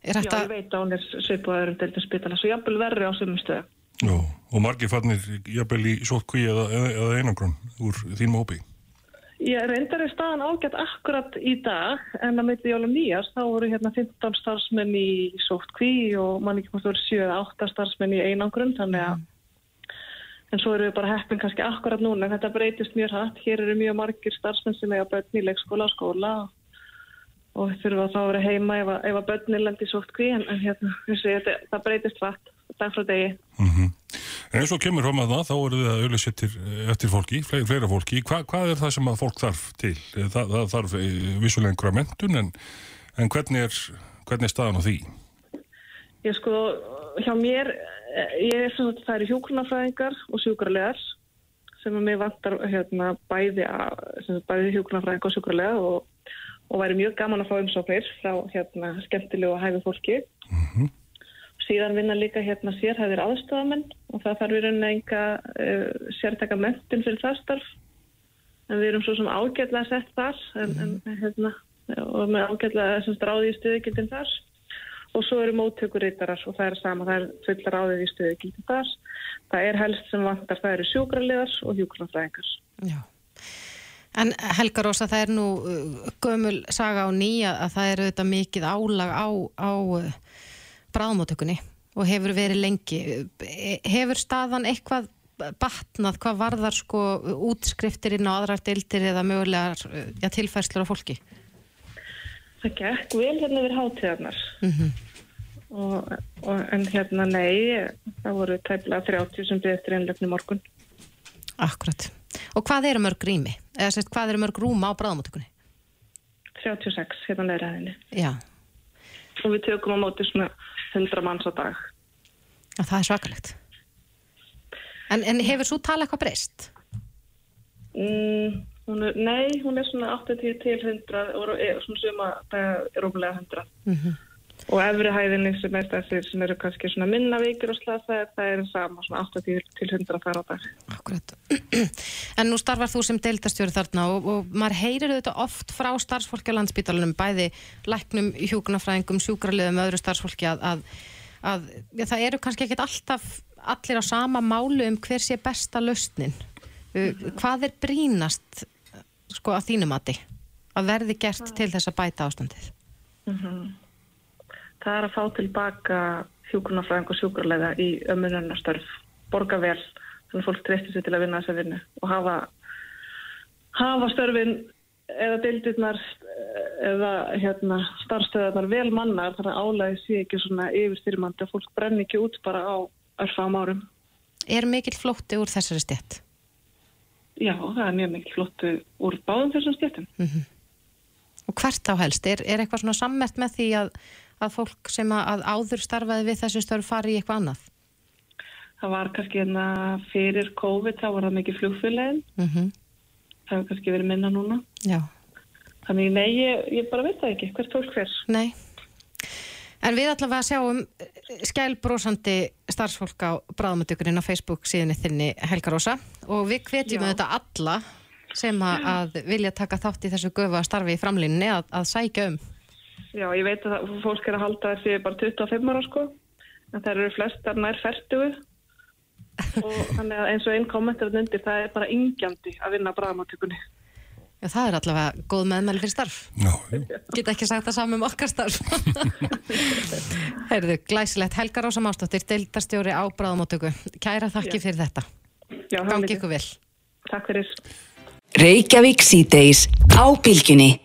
B: er
L: Já,
B: þetta...
L: ég veit að hún er svipuð öðrum deildum spítala svo jafnvel verri á sömum stöðu
C: Já. Og margir fannir jafnvel í sótkví eða, eða, einangrun úr þínum hópi?
L: Ég reyndar er staðan ágætt akkurat í dag en að myndi jólum nýjast þá voru hérna 15 starfsmenn í sóttkví og mann ekki hvort voru 7 eða 8 starfsmenn í einangrun þannig að en svo eru við bara heppin kannski akkurat núna en þetta breytist mjög hægt. Hér eru mjög margir starfsmenn sem eiga börn í leikskóla og skóla og þurfa þá að vera heima ef að, ef að börnir lendi í sóttkví en, en hérna, þessi, þetta, það breytist hægt dag frá degi.
C: En eins og kemur fram að það, þá eru þið að auðlýsettir eftir fólki, fleira, fleira fólki. Hva, hvað er það sem að fólk þarf til? Það, það þarf eh, vissulega einhverja mentun, en, en hvernig, er, hvernig er staðan á því?
L: Ég sko, hjá mér, eh, ég er svona, það eru hjúkrunafræðingar og sjúkrarlegar sem að mér vantar hérna bæði, bæði hjúkrunafræðingar og sjúkrarlega og, og væri mjög gaman að fá umsóknir frá hérna skemmtilegu og hæfi fólki. Síðan vinna líka hérna sérhæðir aðstofamenn og það þarf í rauninni enga uh, sértaka mentin fyrir það starf. En við erum svo sem ágætlega sett þar en, en, hérna, og með ágætlega sem stráði í stuðgildin þar. og svo eru móttökuritarar og það er sama, það er fullar áðið í stöðu gildar. Það er helst sem vantar, það eru sjúkrarleðars og hjúkrarfræðingar.
B: Já. En Helga Rósa, það er nú uh, gömul saga á nýja að það eru þetta mikið álag á, á bráðmóttökunni og hefur verið lengi. Hefur staðan eitthvað batnað, hvað varðar sko útskriftir inn á aðrar deildir eða mögulegar uh, já, tilfærslur á fólki?
L: Það gekk vel hérna við hátíðarnar.
B: Mm
L: Og, og, en hérna nei, það voru tæplega 30 sem byrði eftir einlöfni morgun.
B: Akkurat. Og hvað eru mörg rými? Eða sérst, hvað eru mörg rúma á bráðmóttökunni?
L: 36 hérna neira henni.
B: Já,
L: Og við tökum á móti svona 100 manns á dag.
B: Það er svakalegt. En, en hefur svo tala eitthvað breyst?
L: Mm, hún er, nei, hún er svona 80 til 100 og er svona suma, það er rúmlega 100.
B: Mm
L: Og efri hæðinni sem er þessir sem eru kannski svona minna veikir og slasa, það er sama svona 80 til 100 þar á dag.
B: Akkurat. En nú starfar þú sem deildastjóri þarna og, og maður heyrir auðvitað oft frá starfsfólki á landsbítalunum, bæði læknum, hjúkunafræðingum, sjúkraliðum, öðru starfsfólki að, að, að ja, það eru kannski ekkit alltaf allir á sama málu um hver sé besta lausnin. Uh, Hvað er brínast sko að þínu mati að verði gert til þess að bæta ástandið?
L: Mm Það er að fá tilbaka hjúkunarfræðing og sjúkurlega í ömmunarstörf, borga vel, þannig að fólk treystir sér til að vinna þessa vinnu og hafa, hafa störfin eða deildirnar eða hérna, starfstöðarnar vel mannar þannig að álæði sé ekki svona yfirstyrmandi að fólk brenni ekki út bara á örfam árum.
B: Er mikill flótti úr þessari stjætt?
L: Já, það er mjög mikil flottu úr báðum þessum stjættum.
B: Mm Og hvert á helst? Er, er eitthvað svona sammert með því að, að fólk sem að, áður starfaði við þessu störf fari í eitthvað annað?
L: Það var kannski hérna fyrir COVID, þá var það mikið flugfélagin.
B: Mm
L: Það hefur kannski verið minna núna.
B: Já.
L: Þannig nei, ég, ég bara veit það ekki. Hvert fólk hver?
B: Nei. En við allavega sjáum skælbrósandi starfsfólk á bráðmöndugurinn á Facebook síðan þinni Helga Rósa og við hvetjum auðvitað alla sem [clears throat] að, vilja taka þátt í þessu gufa starfi í framlínni að, að sækja um.
L: Já, ég veit að fólk er að halda þessi bara 25 ára sko, en það eru flestar nær færtugu og þannig að eins og einn kommentar undir, það er bara yngjandi að vinna bráðmáttökunni.
B: Já, það er allavega góð meðmæli fyrir starf.
C: Já,
B: Geta ekki sagt það saman um okkar starf. [laughs] Heyrðu, glæsilegt Helga Rósa Mástóttir, deildarstjóri á bráðmóttöku. Kæra þakki
L: Já.
B: fyrir þetta.
L: Já,
B: Gangi ykkur vel.
L: Takk fyrir.
A: Reykjavík síðdeis á bylginni.